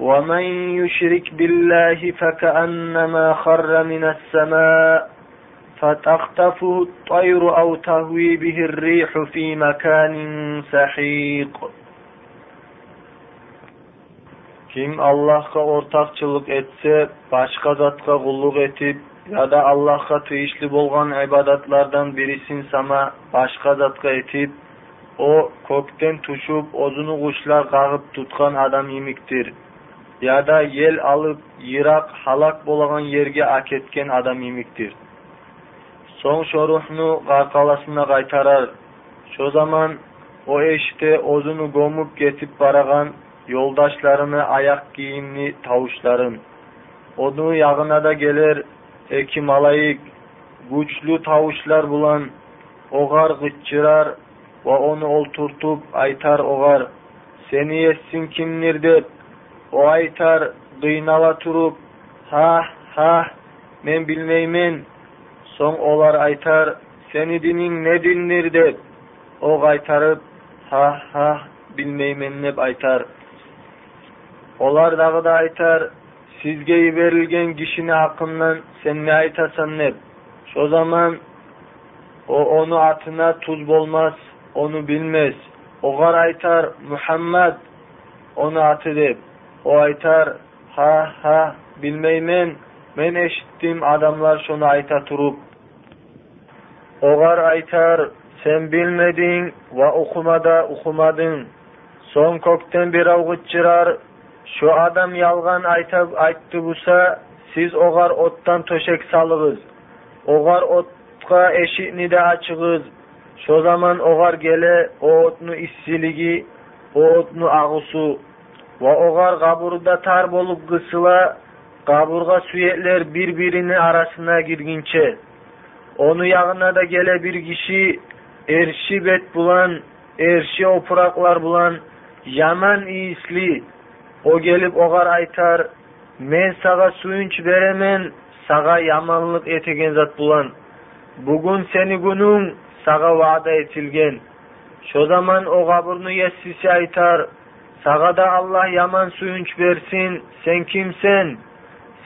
ومن يشرك بالله فكأنما خر من السماء فتخطفه الطير أو تهوي به الريح في مكان سحيق kim Allah'a ortakçılık etse, başka zatqa kulluk etip, ya da Allah'a teyişli bolgan ibadatlardan birisin sana başka zatqa etip, o kökten tuşup, ozunu kuşlar kağıp tutkan adam imiktir. Ya da yel alıp, yırak, halak bolagan yerge aketken adam imiktir. Son şoruhnu qarqalasına qaytarar. Şu zaman o eşte ozunu gomup getip baragan yoldaşlarını ayak giyimli tavuşların. Onu yağına da gelir ekim alayık, güçlü tavuşlar bulan, oğar gıççırar ve onu olturtup aytar oğar. Seni yetsin kimdir dep, o aytar kıynala turup, ha ha men bilmeymen. Son olar aytar, seni dinin ne dindir dep, o qaytarıp, ha ha bilmeymen nep aytar. Olar dağı da aytar, sizge verilgen kişini hakkından sen ne aytasan ne? Şu zaman o onu atına tuz bolmaz, onu bilmez. Oğar aytar Muhammed onu atı dep. O aytar ha ha bilmeymen men eşittim adamlar şunu ayta turup. Oğar aytar sen bilmedin ve okumada okumadın. Son kökten bir avgıtçırar şu adam yalgan ayta, aytты busa, siz oğar ottan töşek salığız. Oğar otka eşiğini de açığız. Şu zaman oğar gele o otnu issiligi, o otnu ağusu. Ve oğar kaburda tar bolup kısıla, kaburga süyetler birbirini arasına girginçe. Onu yağına da gele bir kişi, erşi bet bulan, erşi opuraklar bulan, yaman iyisli, o gelip oğar aytar, men sağa suyunç beremen, sağa yamanlık etegen zat bulan. Bugün seni günün sağa vaada etilgen. Şu zaman o kaburnu yessisi aytar, sağa da Allah yaman suyunç versin, sen kimsen?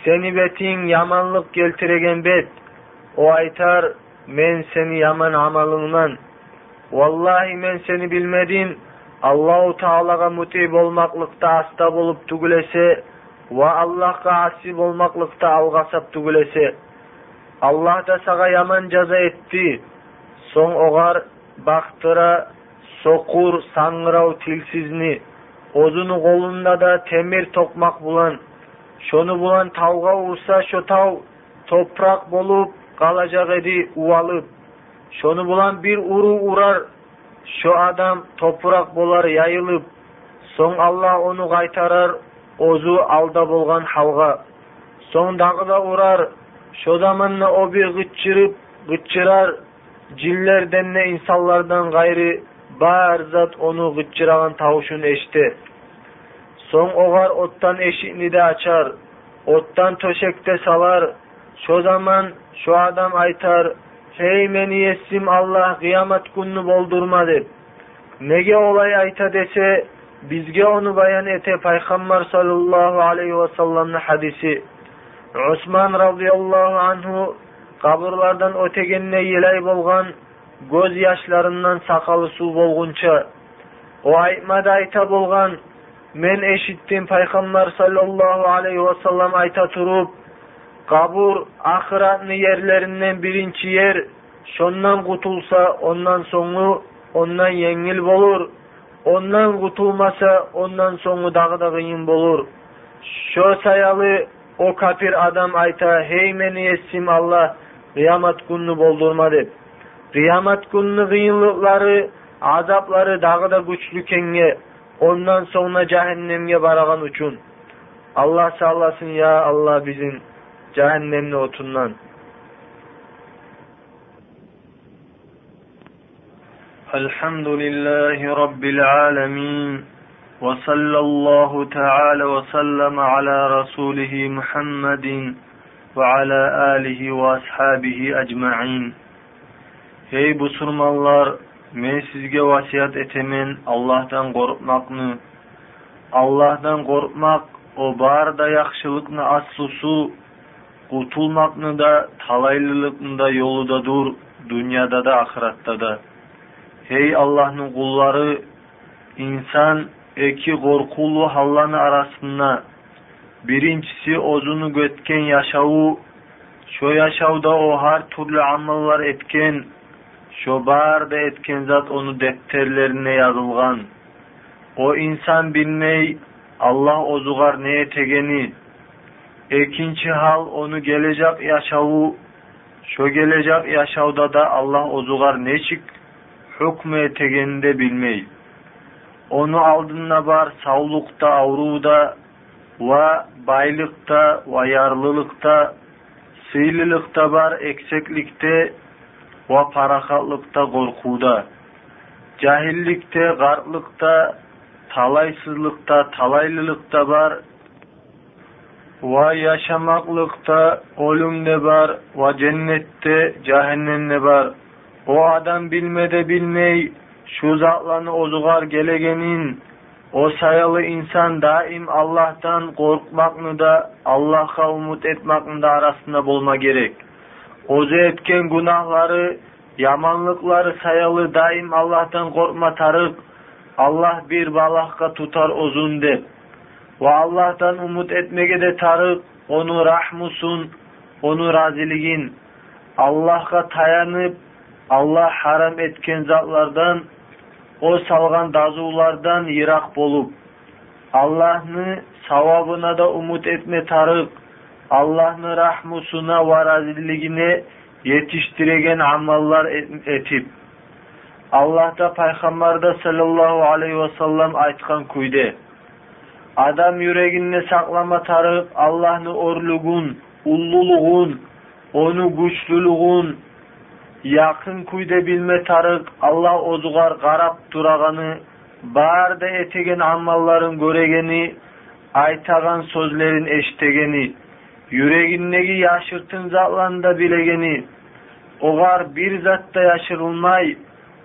Seni betin yamanlık geltiregen bet. O aytar, men seni yaman amalından. Vallahi men seni bilmedim, Аллаху Таалаға мүтей болмақлықта аста болып түгілесе, ва Аллахқа аси болмақлықта алғасап түгілесе, Аллах да саға яман жаза етті, соң оғар бақтыра соқур саңырау тілсізіні, озыны қолында да темір тоқмақ болан, шоны болан тауға ұрса шотау топырақ болып қалажағы еді уалып, шоны болан бір ұру ұрар, şu adam toprak bolar yayılıp, son Allah onu kaytarar, ozu alda bolgan halga. Son dağı da urar, şu zamanla o bir gıççırıp, gıççırar, cillerden ne insanlardan gayrı, bar zat onu gıççıragan tavuşun eşti. Son oğar ottan eşiğini de açar, ottan töşekte salar, şu zaman şu adam aytar, ey meni essim alloh qiyomat kunini bo'ldirma deb. Nega olay ayta desa bizga uni bayon ete payg'ambar sollallohu alayhi vasallamni hadisi. Usmon roziyallohu anhu qabrlardan o'taganda yilay bo'lgan ko'z yoshlaridan soqoli suv bo'lguncha u aytmada ayta bo'lgan. Men eshitdim. Payg'ambar sollallohu alayhi vasallam ayta turib Kabur ahiratni yerlerinden birinci yer. Şondan kutulsa ondan sonu ondan yengil bolur. Ondan kutulmasa ondan sonu dağı da kıyın bolur. Şo sayalı o kafir adam ayta hey meni yesim Allah kıyamet gününü boldurma dep. Kıyamet gününü kıyınlıkları, azapları dağı da güçlü kenge, ondan sonra cehennemge baragan uçun. Allah sağlasın ya Allah bizim cehennemin otundan. Elhamdülillahi Rabbil alemin. Ve sallallahu teala ve sellem ala Resulihi Muhammedin ve ala alihi ve ashabihi ecma'in. Ey busurmanlar, men sizge vasiyat etemen Allah'tan korkmakını. Allah'tan korkmak o barda yakşılıkını aslusu Kurtulmakını da, talaylılıkını da yolu dur, dünyada da, ahiratta da. Hey Allah'ın kulları, insan iki korkulu halların arasında birincisi ozunu götken yaşavu, şu yaşavda o her türlü amallar etken, şu bar da etken zat onu defterlerine yazılgan. O insan bilmey, Allah ozugar neye tegeni, Ekinci hal onu gelecek yaşavu, şo gelecek yaşavda da Allah ozugar neçik hükmü etegeni de bilmey. Onu aldığına bar sağlıkta, avruda ve baylıkta ve yarlılıkta, sıylılıkta bar ekseklikte ve parakatlıkta korkuda. Cahillikte, gartlıkta, talaysızlıkta, talaylılıkta bar ve yaşamaklıkta, ölümde bar ve cennette, cehennemde bar. O adam bilmede bilmey, şu zatlarını ozugar gelegenin o sayalı insan daim Allah'tan korkmakını da Allah'a umut etmakını da arasında bulma gerek. Ozu etken günahları, yamanlıkları sayalı daim Allah'tan korkma tarık, Allah bir balakka tutar ozun de. Ve Allah'tan umut etmege de tarık, onu rahmusun, onu raziligin. Allah'a tayanıp, Allah haram etken zatlardan o salgan dazulardan yirak bolup. Allah'ını savabına da umut etme tarık Allah'ını rahmusuna ve razilligine yetiştiregen amallar etip. Allah'ta Peygamber'de sallallahu aleyhi ve sellem aytkan kuyde adam yüreğinde saklama tarık Allah'ını orlugun, ulluluğun, onu güçlülüğün, yakın kuyda bilme tarık Allah ozugar qarab duraganı barda etegen amalların göregeni aytagan sözlerin eştegeni yüreğindeki yaşırtın zatlanda bilegeni ogar bir zatta yaşırılmay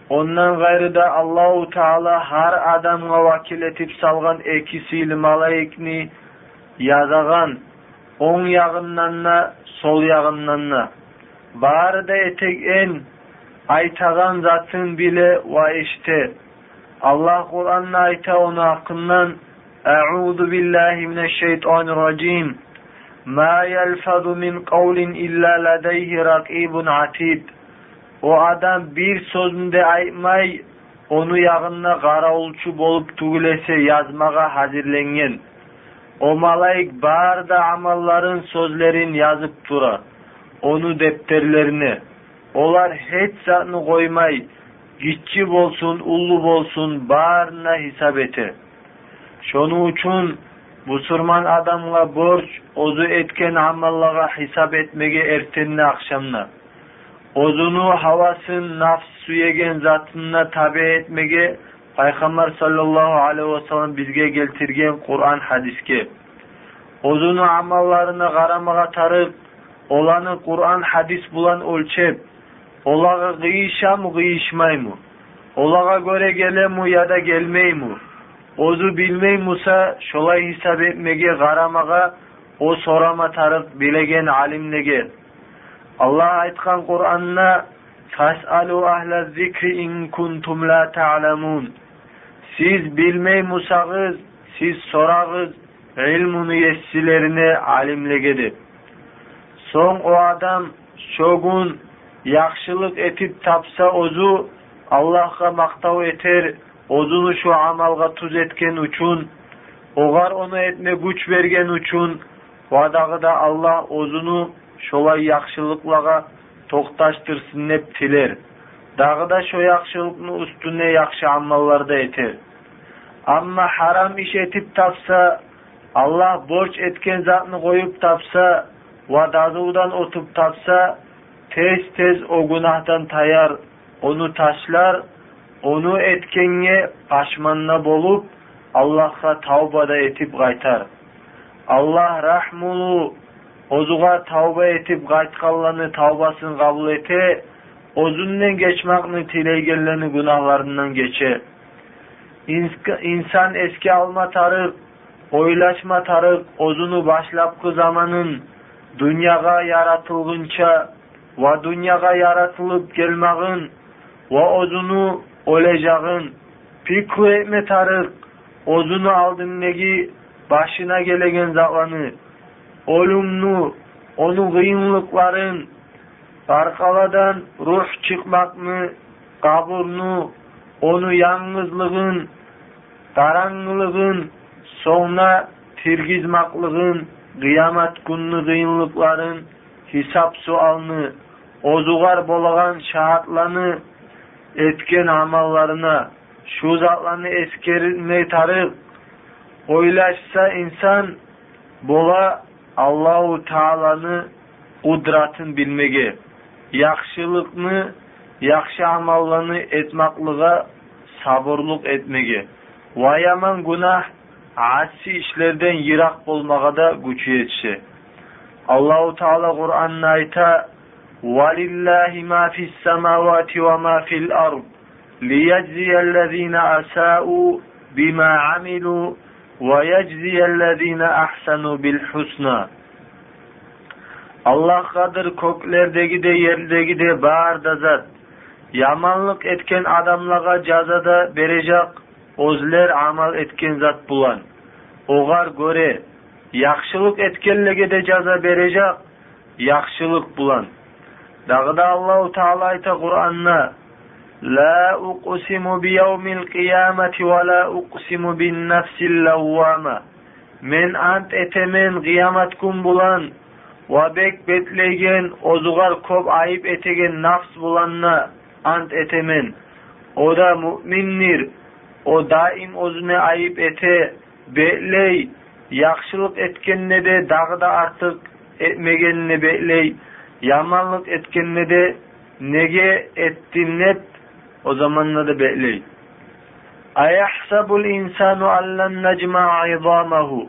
ondan gayrı da Allahu Teala har adamga vakil etip salgan ekisiyle malayikni yazagan oң yagından sol yagından Barda etegen aytagan zatın bile ve işte Allah Kur'an'da ayta onu hakkından Eûzu billahi mineşşeytanirracim Ma yelfadu min kavlin illa ladeyhi rakibun atid о адам бир сөзүнд айтmай ону яыа qараулчу бо'луп түгүлесе язмага азирленген о малайк баары да амалlарын сoзzlерин жазып тура ону дептерлерине. Олар эч затны коймай кичи болсун улуу болсун баарына хисап эте. Шону үчүн мусулман адамга борч ozi эткен амалларга хисап этмеге эртеңне акшамна. Ozunu havasın nafs suyegen zatına tabi etmege Peygamber sallallahu aleyhi ve sellem bizge geltirgen Kur'an hadiske. Ozunu amallarına karamaga tarıp olanı Kur'an hadis bulan ölçep, olaga gıyışa mı gıyışmay mı? Olaga göre gele mu ya da gelmey mu? Ozu bilmey musa şolay hesap etmege garamaga o sorama tarık bilegen alimlege. Allah aytkan Kur'an'na Fas'alu ahle zikri in kuntum la ta'lemun. Siz bilmey musağız, siz sorağız, ilmunu yessilerine alimlegedir. Soň o adam şogun yaxşılık etip tapsa ozu Allah'a maktav eter, ozunu şu amalga tuz etken uçun, ogar onu etme güç vergen uçun, vadagıda Allah ozunu шолай яхшылыклага токташтырсын деп тилер. Дагы да шо яхшылыкны үстүнө жакшы амалдарды этер. Амма харам иш этип тапса аллах борч эткен затны коюп тапса ва дазуудан отуп тапса тез тез о гунахтан таяр ону ташлар ону эткенге пашманна болуп аллахка таубада этип кайтар. Аллах рахмулу ozuga tavba etip qaytkallarını tavbasını kabul ete, ozundan geçmakını tileygenlerini günahlarından geçe. İnsan eski alma tarık, oylaşma tarık, ozunu başlapkı zamanın, dünyaga yaratılgınça, va dünyaga yaratılıp gelmagın, va ozunu olacağın, pikru etme tarık, ozunu aldın negi, başına gelegen zamanı, olumlu, onun kıyımlıkların, arkaladan ruh çıkmakını, kaburnu, onu yalnızlığın, karanlığın, sonra tirgizmaklığın, kıyamet günlü kıyınlıkların, hesap sualını, ozugar bolagan şahatlarını etken amallarına, şu zatlarını eskermey tarık, oylaşsa insan, bola Allahu Taalani udratın bilmegi, yaxshilikni, yaxshi amallarni etmaklığa sabırlık etmegi va yomon gunoh asi ishlardan yiroq bo'lmagada kuch yetishi. Allahu Taala Kur'an'ına ayta: "Valillahi ma fis samawati va ma fil ard" liyajziyallazina أَسَاءُوا bima عَمِلُوا аллахадыр көклердегі де жердеги де баарда зат Яманлық еткен эткен жаза да бере жак өзүлөр амал еткен зат булан оғар көре яхшылык еткенлерге де жаза бере жак яхшылык булан дагы да аллаху таала айта кур'анна Yevmil kıyameti ve la uqsimu bin nefsil levvama. Men ant etemen kıyamet gün bulan, ve bek betlegen ozugar kop ayıp etegen nafs bulanna ant etemen. O da mümindir. O daim ozune ayıp ete, betley, yaxşılık etkenne de dağda artık etmegenine betley, yamanlık etkenne de nege ettin net, o zamanla da betley. Ayahsabul insanu allan necma'a izamahu.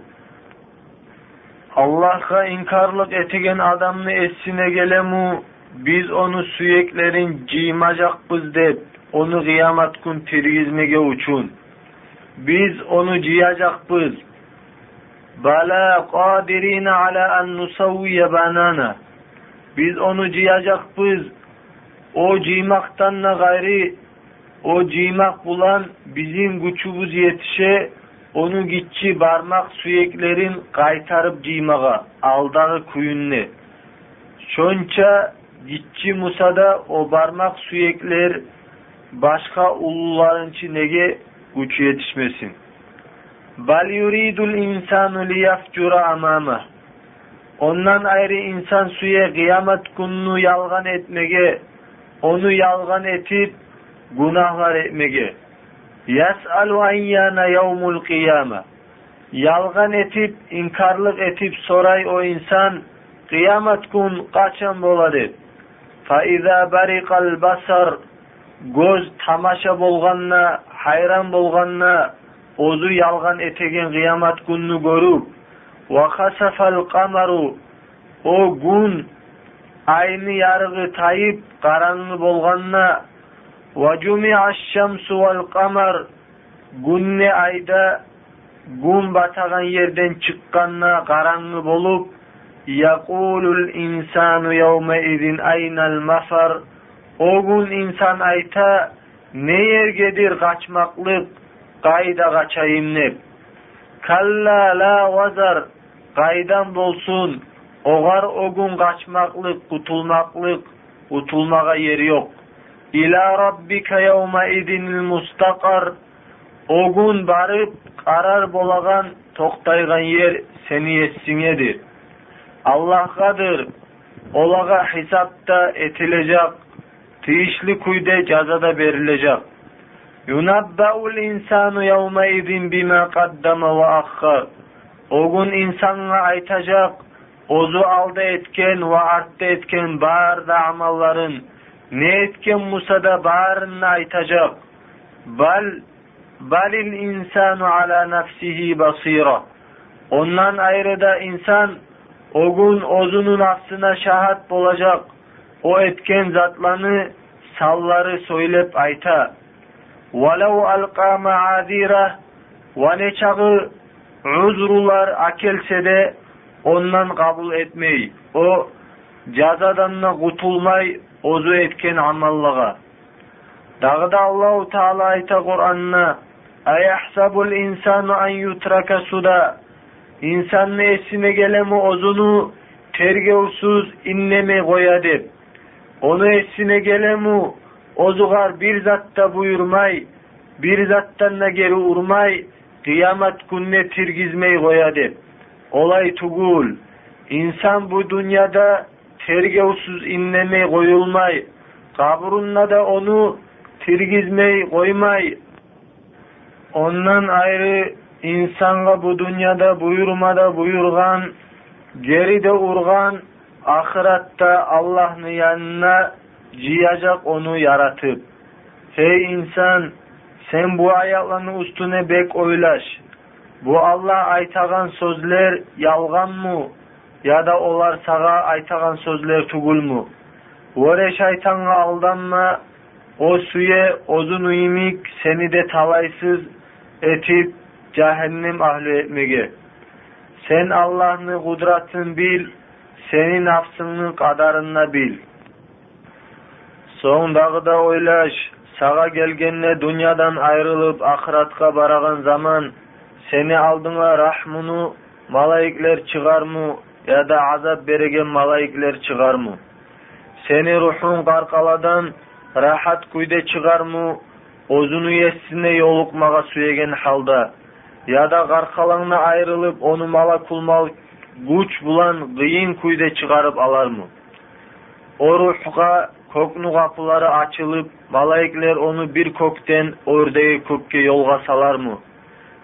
Allah'a inkarlık etigen adamını etsine gelemu, biz onu süyeklerin cimacakbız dep, onu kıyamet gün tirgizmege uçun. Biz onu ciyacakbız. Bala qadirina ala en nusavviye banana. Biz onu ciyacakbız. O cimaktan gayri, o cimak bulan bizim güçümüz yetişe, onu gitçi barmak süyeklerin qaytarıp ciymağa, aldağı kuyunne. Şonça gitçi Musa'da o barmak süyekler başka uluların nege güç yetişmesin. Bal yuridul insanu liyafcura amama. Ondan ayrı insan suya kıyamet gününü yalgan etmege, onu yalgan etip gunohlar etmegi yolg'on etib inkorlik etib so'ray u inson qiyomat kun qachon bo'ladi? Ko'z tomosha bo'lganna hayron bo'lganna o'zi yolg'on etagan qiyomat kunni ko'rib u kun ayni yarig'i tayib qarangi bo'lganna وَجُمِعَ الشَّمْسُ وَالْقَمَرُ Günne ayda gün batagan yerden çıkkanna karanlı bolup yakulul insanu yevme izin aynal mafar o gün insan ayta ne yergedir kaçmaklık kayda kaçayım nep kalla la vazar kaydan bolsun Ogar o gün kaçmaklık, kutulmaklık, kutulmağa yeri yok. İlâ rabbike yevme idinil mustakar. O gün barıp karar bolagan, toktaygan yer seni yetsinedir. Allah'adır. Olaga hesapta etilecek, tiyişli kuyde cazada verilecek. Yunabba'ul insanu yevme idin bima kaddama ve akhar. O gün insanına aytacak, ozu aldı etken ve arttı etken barda amalların, ne etken Musa'da barına aytacak. Bal balil insanu ala nafsihi basira. Ondan ayrıda insan o gün ozunun aslına şahat olacak. O etken zatlanı salları söylep ayta. Walau alqa ma'adira ve ne çağı uzrular akelse de ondan kabul etmey. O cazadan da kurtulmay, ozu etken amallığa. Dağda Allahu Teala ayta Kur'an'na Ayahsabul insanu an yutraka suda İnsan ne esine gelemi ozunu tergevsuz inneme koya dep. Onu esine gelemi ozugar bir zatta buyurmay, bir zattan da geri urmay, kıyamet gününe tirgizmey koya dep. Olay tugul. İnsan bu dünyada tergevsuz inlemey koyulmay, kaburunna da onu tirgizmey koymay. Ondan ayrı insanga bu dünyada buyurmada buyurgan, geride urgan, ahiratta Allah'ın yanına ciyacak onu yaratıp. Hey insan, sen bu ayaklarını üstüne bek oylaş. Bu Allah aytagan sözler yalgan mı? Ya da olar sağa aytagan sözler tugul mu? Vore şeytanla aldanma, o suye ozun uyumik seni de talaysız etip cehennem ahli etmege. Sen Allah'ın kudratını bil, senin nafsının kadarını bil. Soğundağı da oylaş, sağa gelgenle dünyadan ayrılıp ahiratka baragan zaman seni aldığına rahmunu malayikler çıkar mı жада азап bерген малклер чыгармы сени рухуң каркаладан рахат күйде чыгармы oziну эине yолукмага сүйеген халда. Яdа аркалаа айрылып ону малакулмал күч булан кыйын кuйdе чыгарып алармы о оруга кoкnү капылары ачылып mалаклер ону бир көктен oрdеи көккө yo'lгa салармы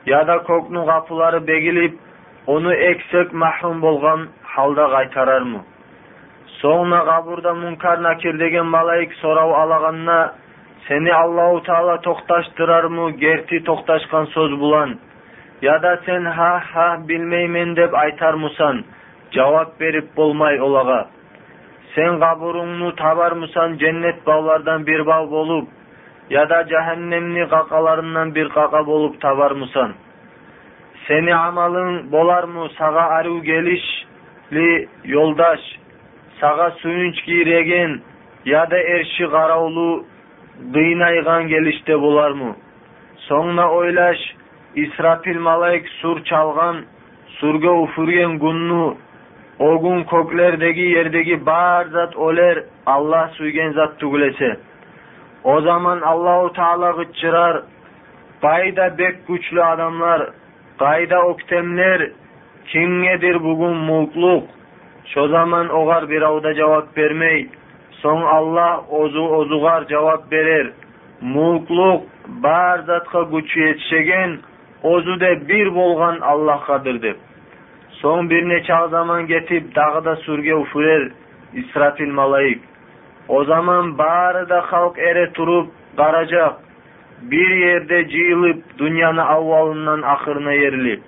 яda кo'knү капылары бегилип оны эксек махрум болған халда қайтарармы соңна қабурда мұнкар накир деген малайик сұрау алағанна сені аллау тағала тоқташтырармы герти тоқташқан сөз булан яда сен ха ха білмеймен деп айтармысан жауап беріп болмай олаға сен қабурыңны табармысан жәннет баулардан бір бау болып яда жаһаннемни қақаларынан бір қақа болып табармысан Seni amalın bolar mı? Sağa arı gelişli yoldaş, sağa suyunç giregen ya da erşi karavlu kıynaygan gelişte bolar mı? Sonra oylaş, İsrafil malayik sur çalgan, surga ufurgen gunnu, o gün köklerdeki yerdeki bar zat oler, Allah suygen zat tugulese. O zaman Allahu Teala gıçırar, bayda bek güçlü adamlar, Qayda oktemler, kimgedir bugün mulkluk? Şu zaman ogar bir avda cevap vermey. Son Allah ozu ozugar cevap verer. Mulkluk bar zatqa güçü yetişegen, ozu da bir bolgan Allah'adır dep. Son bir neçe zaman getip dağda surge ufurer İsrafil malayik. O zaman bari da halk ere turup qaracak bir yerde cıyılıp dünyanın avvalından ahırına yerilip.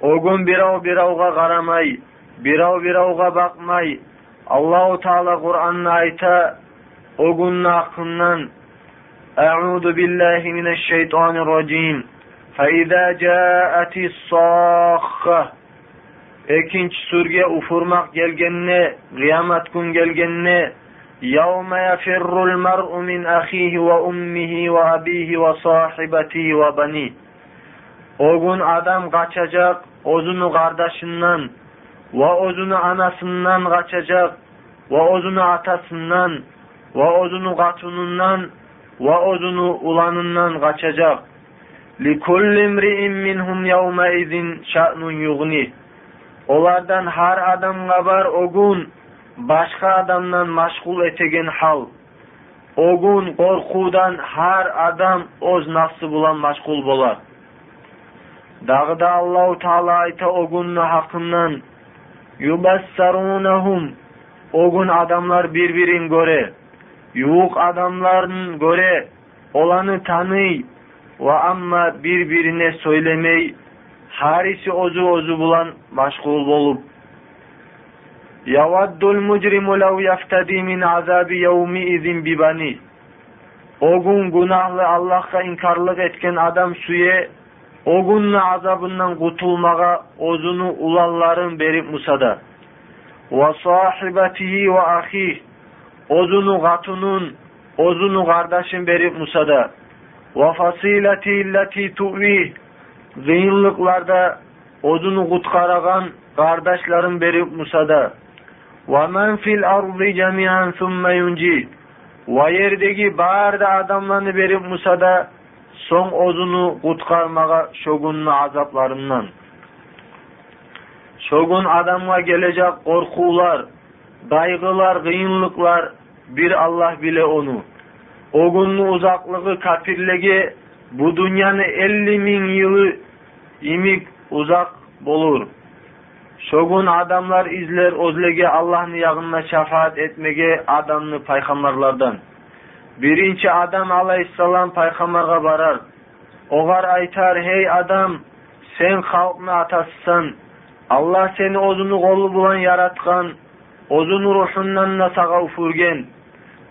O gün birav biravga karamay, birav biravga bakmay, Allahu Teala Kur'an'la ayta, o günün hakkından, Eûzu billahi mineşşeytanirracim. فَإِذَا جَاءَتِ الصَّاخَّةِ Ekinci surge ufurmak gelgenne, kıyamet gün gelgenne, يَوْمَ يَفِرُّ الْمَرْءُ مِنْ أَخِيهِ وَأُمِّهِ وَأَبِيهِ وَصَاحِبَتِهِ وَبَنِيهِ O gün adam kaçacak ozunu kardeşinden, ve ozunu anasından kaçacak ve ozunu atasından ve ozunu katunundan ve ozunu ulanından kaçacak. لِكُلِّ امْرِئٍ مِّنْهُمْ يَوْمَئِذٍ شَأْنٌ يُغْنِهِ Olardan har adamga bar ogun başka adamdan maşgul etegen hal. Ogun korkudan har adam oz nafsı bulan maşgul bolar. Dağda Allahu Teala ayta ogunnu hakkından yubassarunahum ogun adamlar birbirin göre yuğuk adamların göre olanı tanıy ve amma birbirine söylemey harisi ozu ozu bulan maşgul bolup Yavaddul mucrimu lev yaftadi min azabi yevmi izin bibani O gün günahlı Allah'a inkarlık etken adam suye o günün azabından kurtulmağa ozunu ulalların berip musada. Ve sahibetihi ve ahih ozunu gatunun ozunu kardeşin berip musada. Ve fasileti illeti tu'vih zeyinliklarda ozunu kutkaragan kardeşlerin berip musada. Men fil ardı cemiyan thumme yunci ve yerdeki barda adamlarını berip musada son ozunu kutkarmağa şogunun azaplarından. Şogun adamga gelecek korkular, kaygılar, kıyınlıklar bir Allah bile onu. O günün uzaklığı kafirlege bu dünyanın 50 bin yılı imik uzak bolur. shogun адамлар izlar озлеге Аллахны yag'inna шафаат этмеге адамны пайхамарлардан. birinchi адам alayhissalom пайхамарга барар. Огар aytar hey адам, сен халкны atasisan Аллах сени озуну колу булан яраткан, озуну ruhundanna да сага уфурген.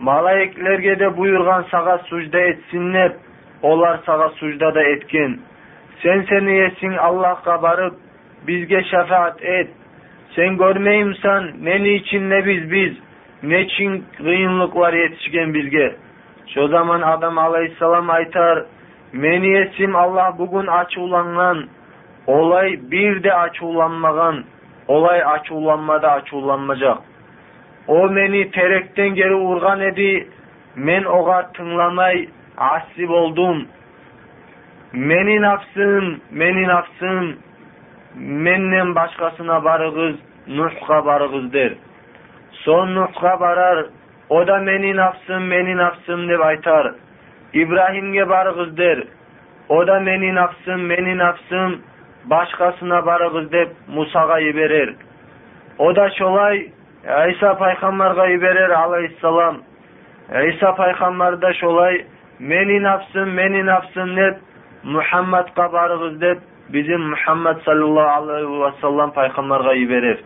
de де saga сага сужда deb олар сага сужда da эткен. sen сени Аллахка bizge şefaat et. Sen görmeyimsen ne niçin ne biz biz ne için kıyınlıklar yetişken bizge. Şu zaman adam aleyhisselam aytar meni etsim Allah bugün açılangan olay bir de açılanmagan olay açılanmada açılanmayacak. O meni terekten geri urgan edi men oga tınlamay asip oldum. Meni nafsım, meni nafsım, менден башкасына барыгыз нухка барыгыз дер сол нухка барар о да мени нафсым мени нафсым деп айтар ибраһимге барыгыз дер о да мени нафсым мени нафсым башкасына барыгыз деп мусага иберер о да шолай иса пайгамбарга иберер алейхиссалам иса пайгамбар да шолай мени нафсым мени нафсым деп мухаммадка барыгыз деп bizim Muhammed sallallahu aleyhi ve sellem paygambarga yiberer.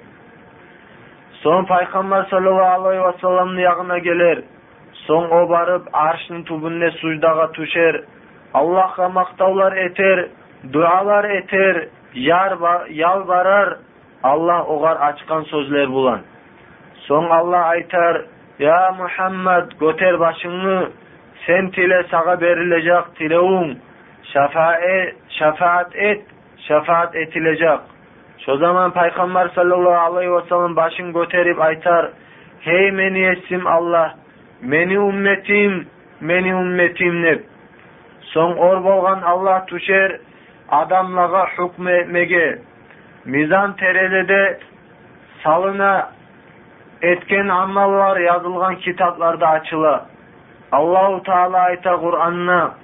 Son paygambar sallallahu aleyhi ve sellem'in yağına gelir. Son o barıp arşın tubunne sucdaga tuşer. Allah'a maktavlar eter, dualar eter, yar yalvarar. Allah ogar açkan sözler bulan. Son Allah aytar, Ya Muhammed göter başını, sen tile sağa berilecek şefaat, şefaat et, şefaat etilecek. Şu zaman Peygamber sallallahu aleyhi ve sellem başın göterip aytar, Hey meni etsim Allah, meni ümmetim, meni ümmetim nep. Son or bolgan Allah tuşer adamlaga hukm etmege. Mizan terelede salına etken amallar yazılgan kitaplarda açıla. Allahu Teala ayta Kur'an'na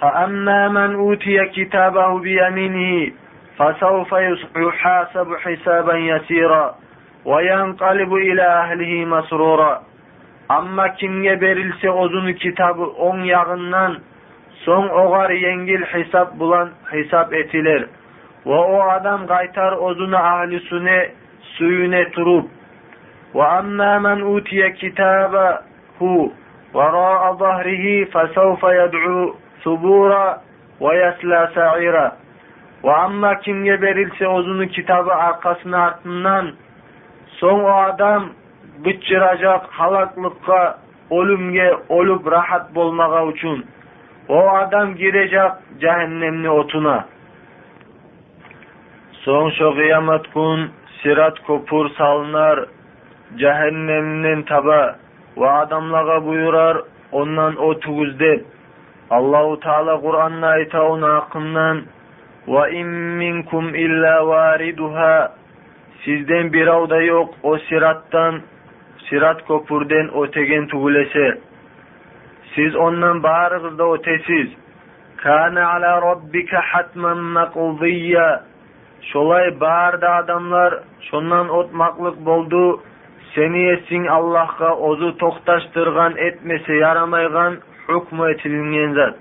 فَأَمَّا مَنْ أُوتِيَ كِتَابَهُ بِيَمِينِهِ فسوف يحاسب حسابا يسيرا وينقلب إلى أهله مسرورا Amma kimge berilse ozunu kitabı on yağından son ogar yengil hesap bulan hesap etiler. Ve o adam kaytar ozunu ahlisune suyune turup. Ve amma men utiye kitabahu vera'a zahrihi fesevfe yed'u subura ve yesla sa'ira. ve amma kimge verilse ozunu kitabı arkasına ardından son o adam bıçıracak halaklıkka, ölümge, olup rahat bolmağa üçün. O adam girecek cehennemli otuna. Son şu kıyamet gün sirat kopur salınar cehennemden taba ve adamlaga buyurar ondan o tuguz dep Allahu Teala Kur'an'da ayta onu hakkından ve in minkum illa variduha sizden bir avda yok. O sirattan sirat kopurden ötegen tugulese siz ondan bağırıgızda ötesiz. Kana ala rabbika hatman maqdiyya şolay bağırdı adamlar şondan otmaklık boldu. Seni etsin Allah'a ozu toktaştırgan etmese yaramaygan hukmu etilingen zat.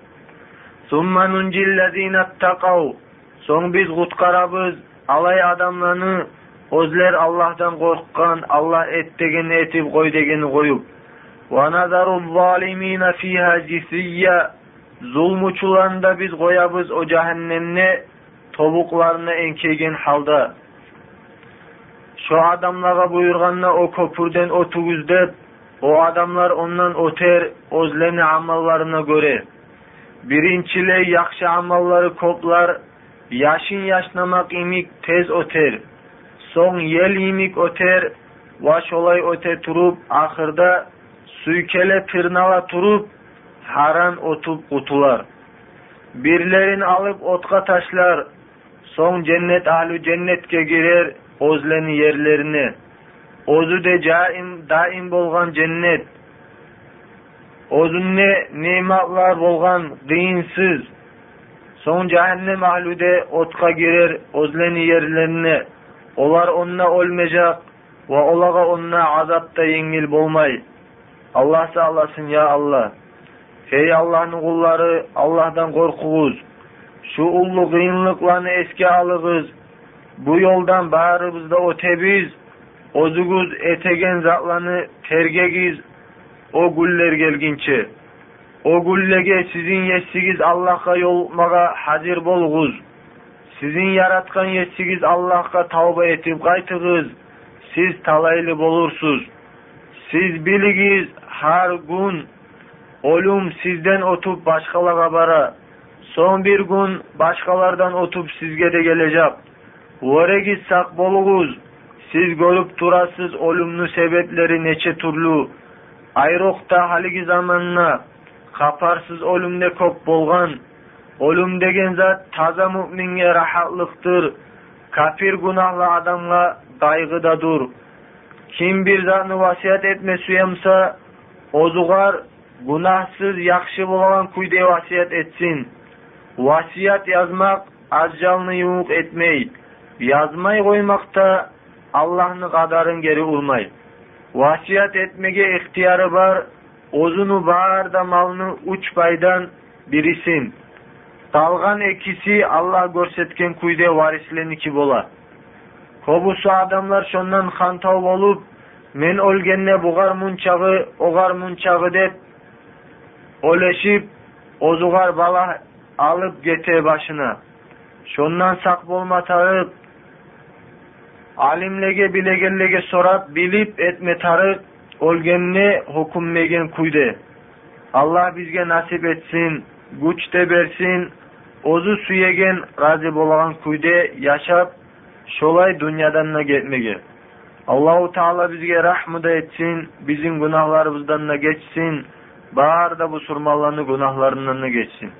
Son biz gutkarabız alay adamlarını Ozler Allah'tan korkkan, Allah et degeni etip koy degeni koyup. Ve nazaru zalimine fiha cisiyya. Zulmuçularında biz koyabız o cehennemne tobuklarını enkegen halda. Şu adamlara buyurganla o köpürden o tugüzdep, o adamlar ondan öter özleni amallarına göre. Birinçile yakşı amalları koplar, yaşın yaşnamak imik tez öter. Son yel imik öter, vaş olay öte turup, ahırda suykele tırnala turup, haran otup kutular. Birlerin alıp otka taşlar, son cennet ahlu cennetke girer, özleni yerlerine. Ozu de caim daim bolgan cennet. Ozun ne nimetler bolgan kıyınsız. Son cehennem ahlude otka girer özleni yerlerine. Olar onna olmayacak ve olaga onna azapta yengil bolmay. Allah sağlasın ya Allah. Ey Allah'ın kulları Allah'tan korkuğuz. Şu ullu kıyınlıklarını eski alıgız. Bu yoldan bağrımızda o tebiz, ozuguz etegen zatlarını tergegiz, o güller gelginçe. O güllege sizin yesigiz Allah'a yolmaga hazır bolguz. Sizin yaratkan yesigiz Allah'a tavba etip qaytığız. Siz talaylı bolursuz. Siz biligiz har gün Olum sizden otup başkalara bara. Son bir gün başkalardan otup sizge de gelecek. Voregiz sak boluguz. Siz görüp turasız olumlu sebepleri neçe turlu. Ayrokta haligi zamanına қапарсыз өлімде ko'p bo'lgan өлім деген zat таза мүминге рахатлықтыр kafir гунахлы адамға дайғы да дур ким bir zatni vasiyat etmesi yemsa ozugar günahsız yaxshi bo'lgan kuyda vasiyat etsin. Vasiyat yazmak ajjalni yumuq etmey. Yazmay qo'ymoqda allohni qadarin geri urmay vasiyat etmege ixtiyori bor озуну баарда малны уч байдан бирисин. Калган экиси аллах көрсөткөн күйдө варисленики болот кобусу адамдар шондон ханта болуп мен өлгөндө бугар мынчагы огар мынчагы деп олешип озугар бала алып кете башына. Шондон сак болмаары алимеге сра ии tarıp, olgenne hukummegen kuyde. Allah bizge nasip etsin, güç de bersin, ozu suyegen razı bolagan kuyde yaşap, şolay dünyadan da getmege. Allahu Teala bizge rahmı etsin, bizim günahlarımızdan da geçsin, bağır da bu surmallarını günahlarından da geçsin.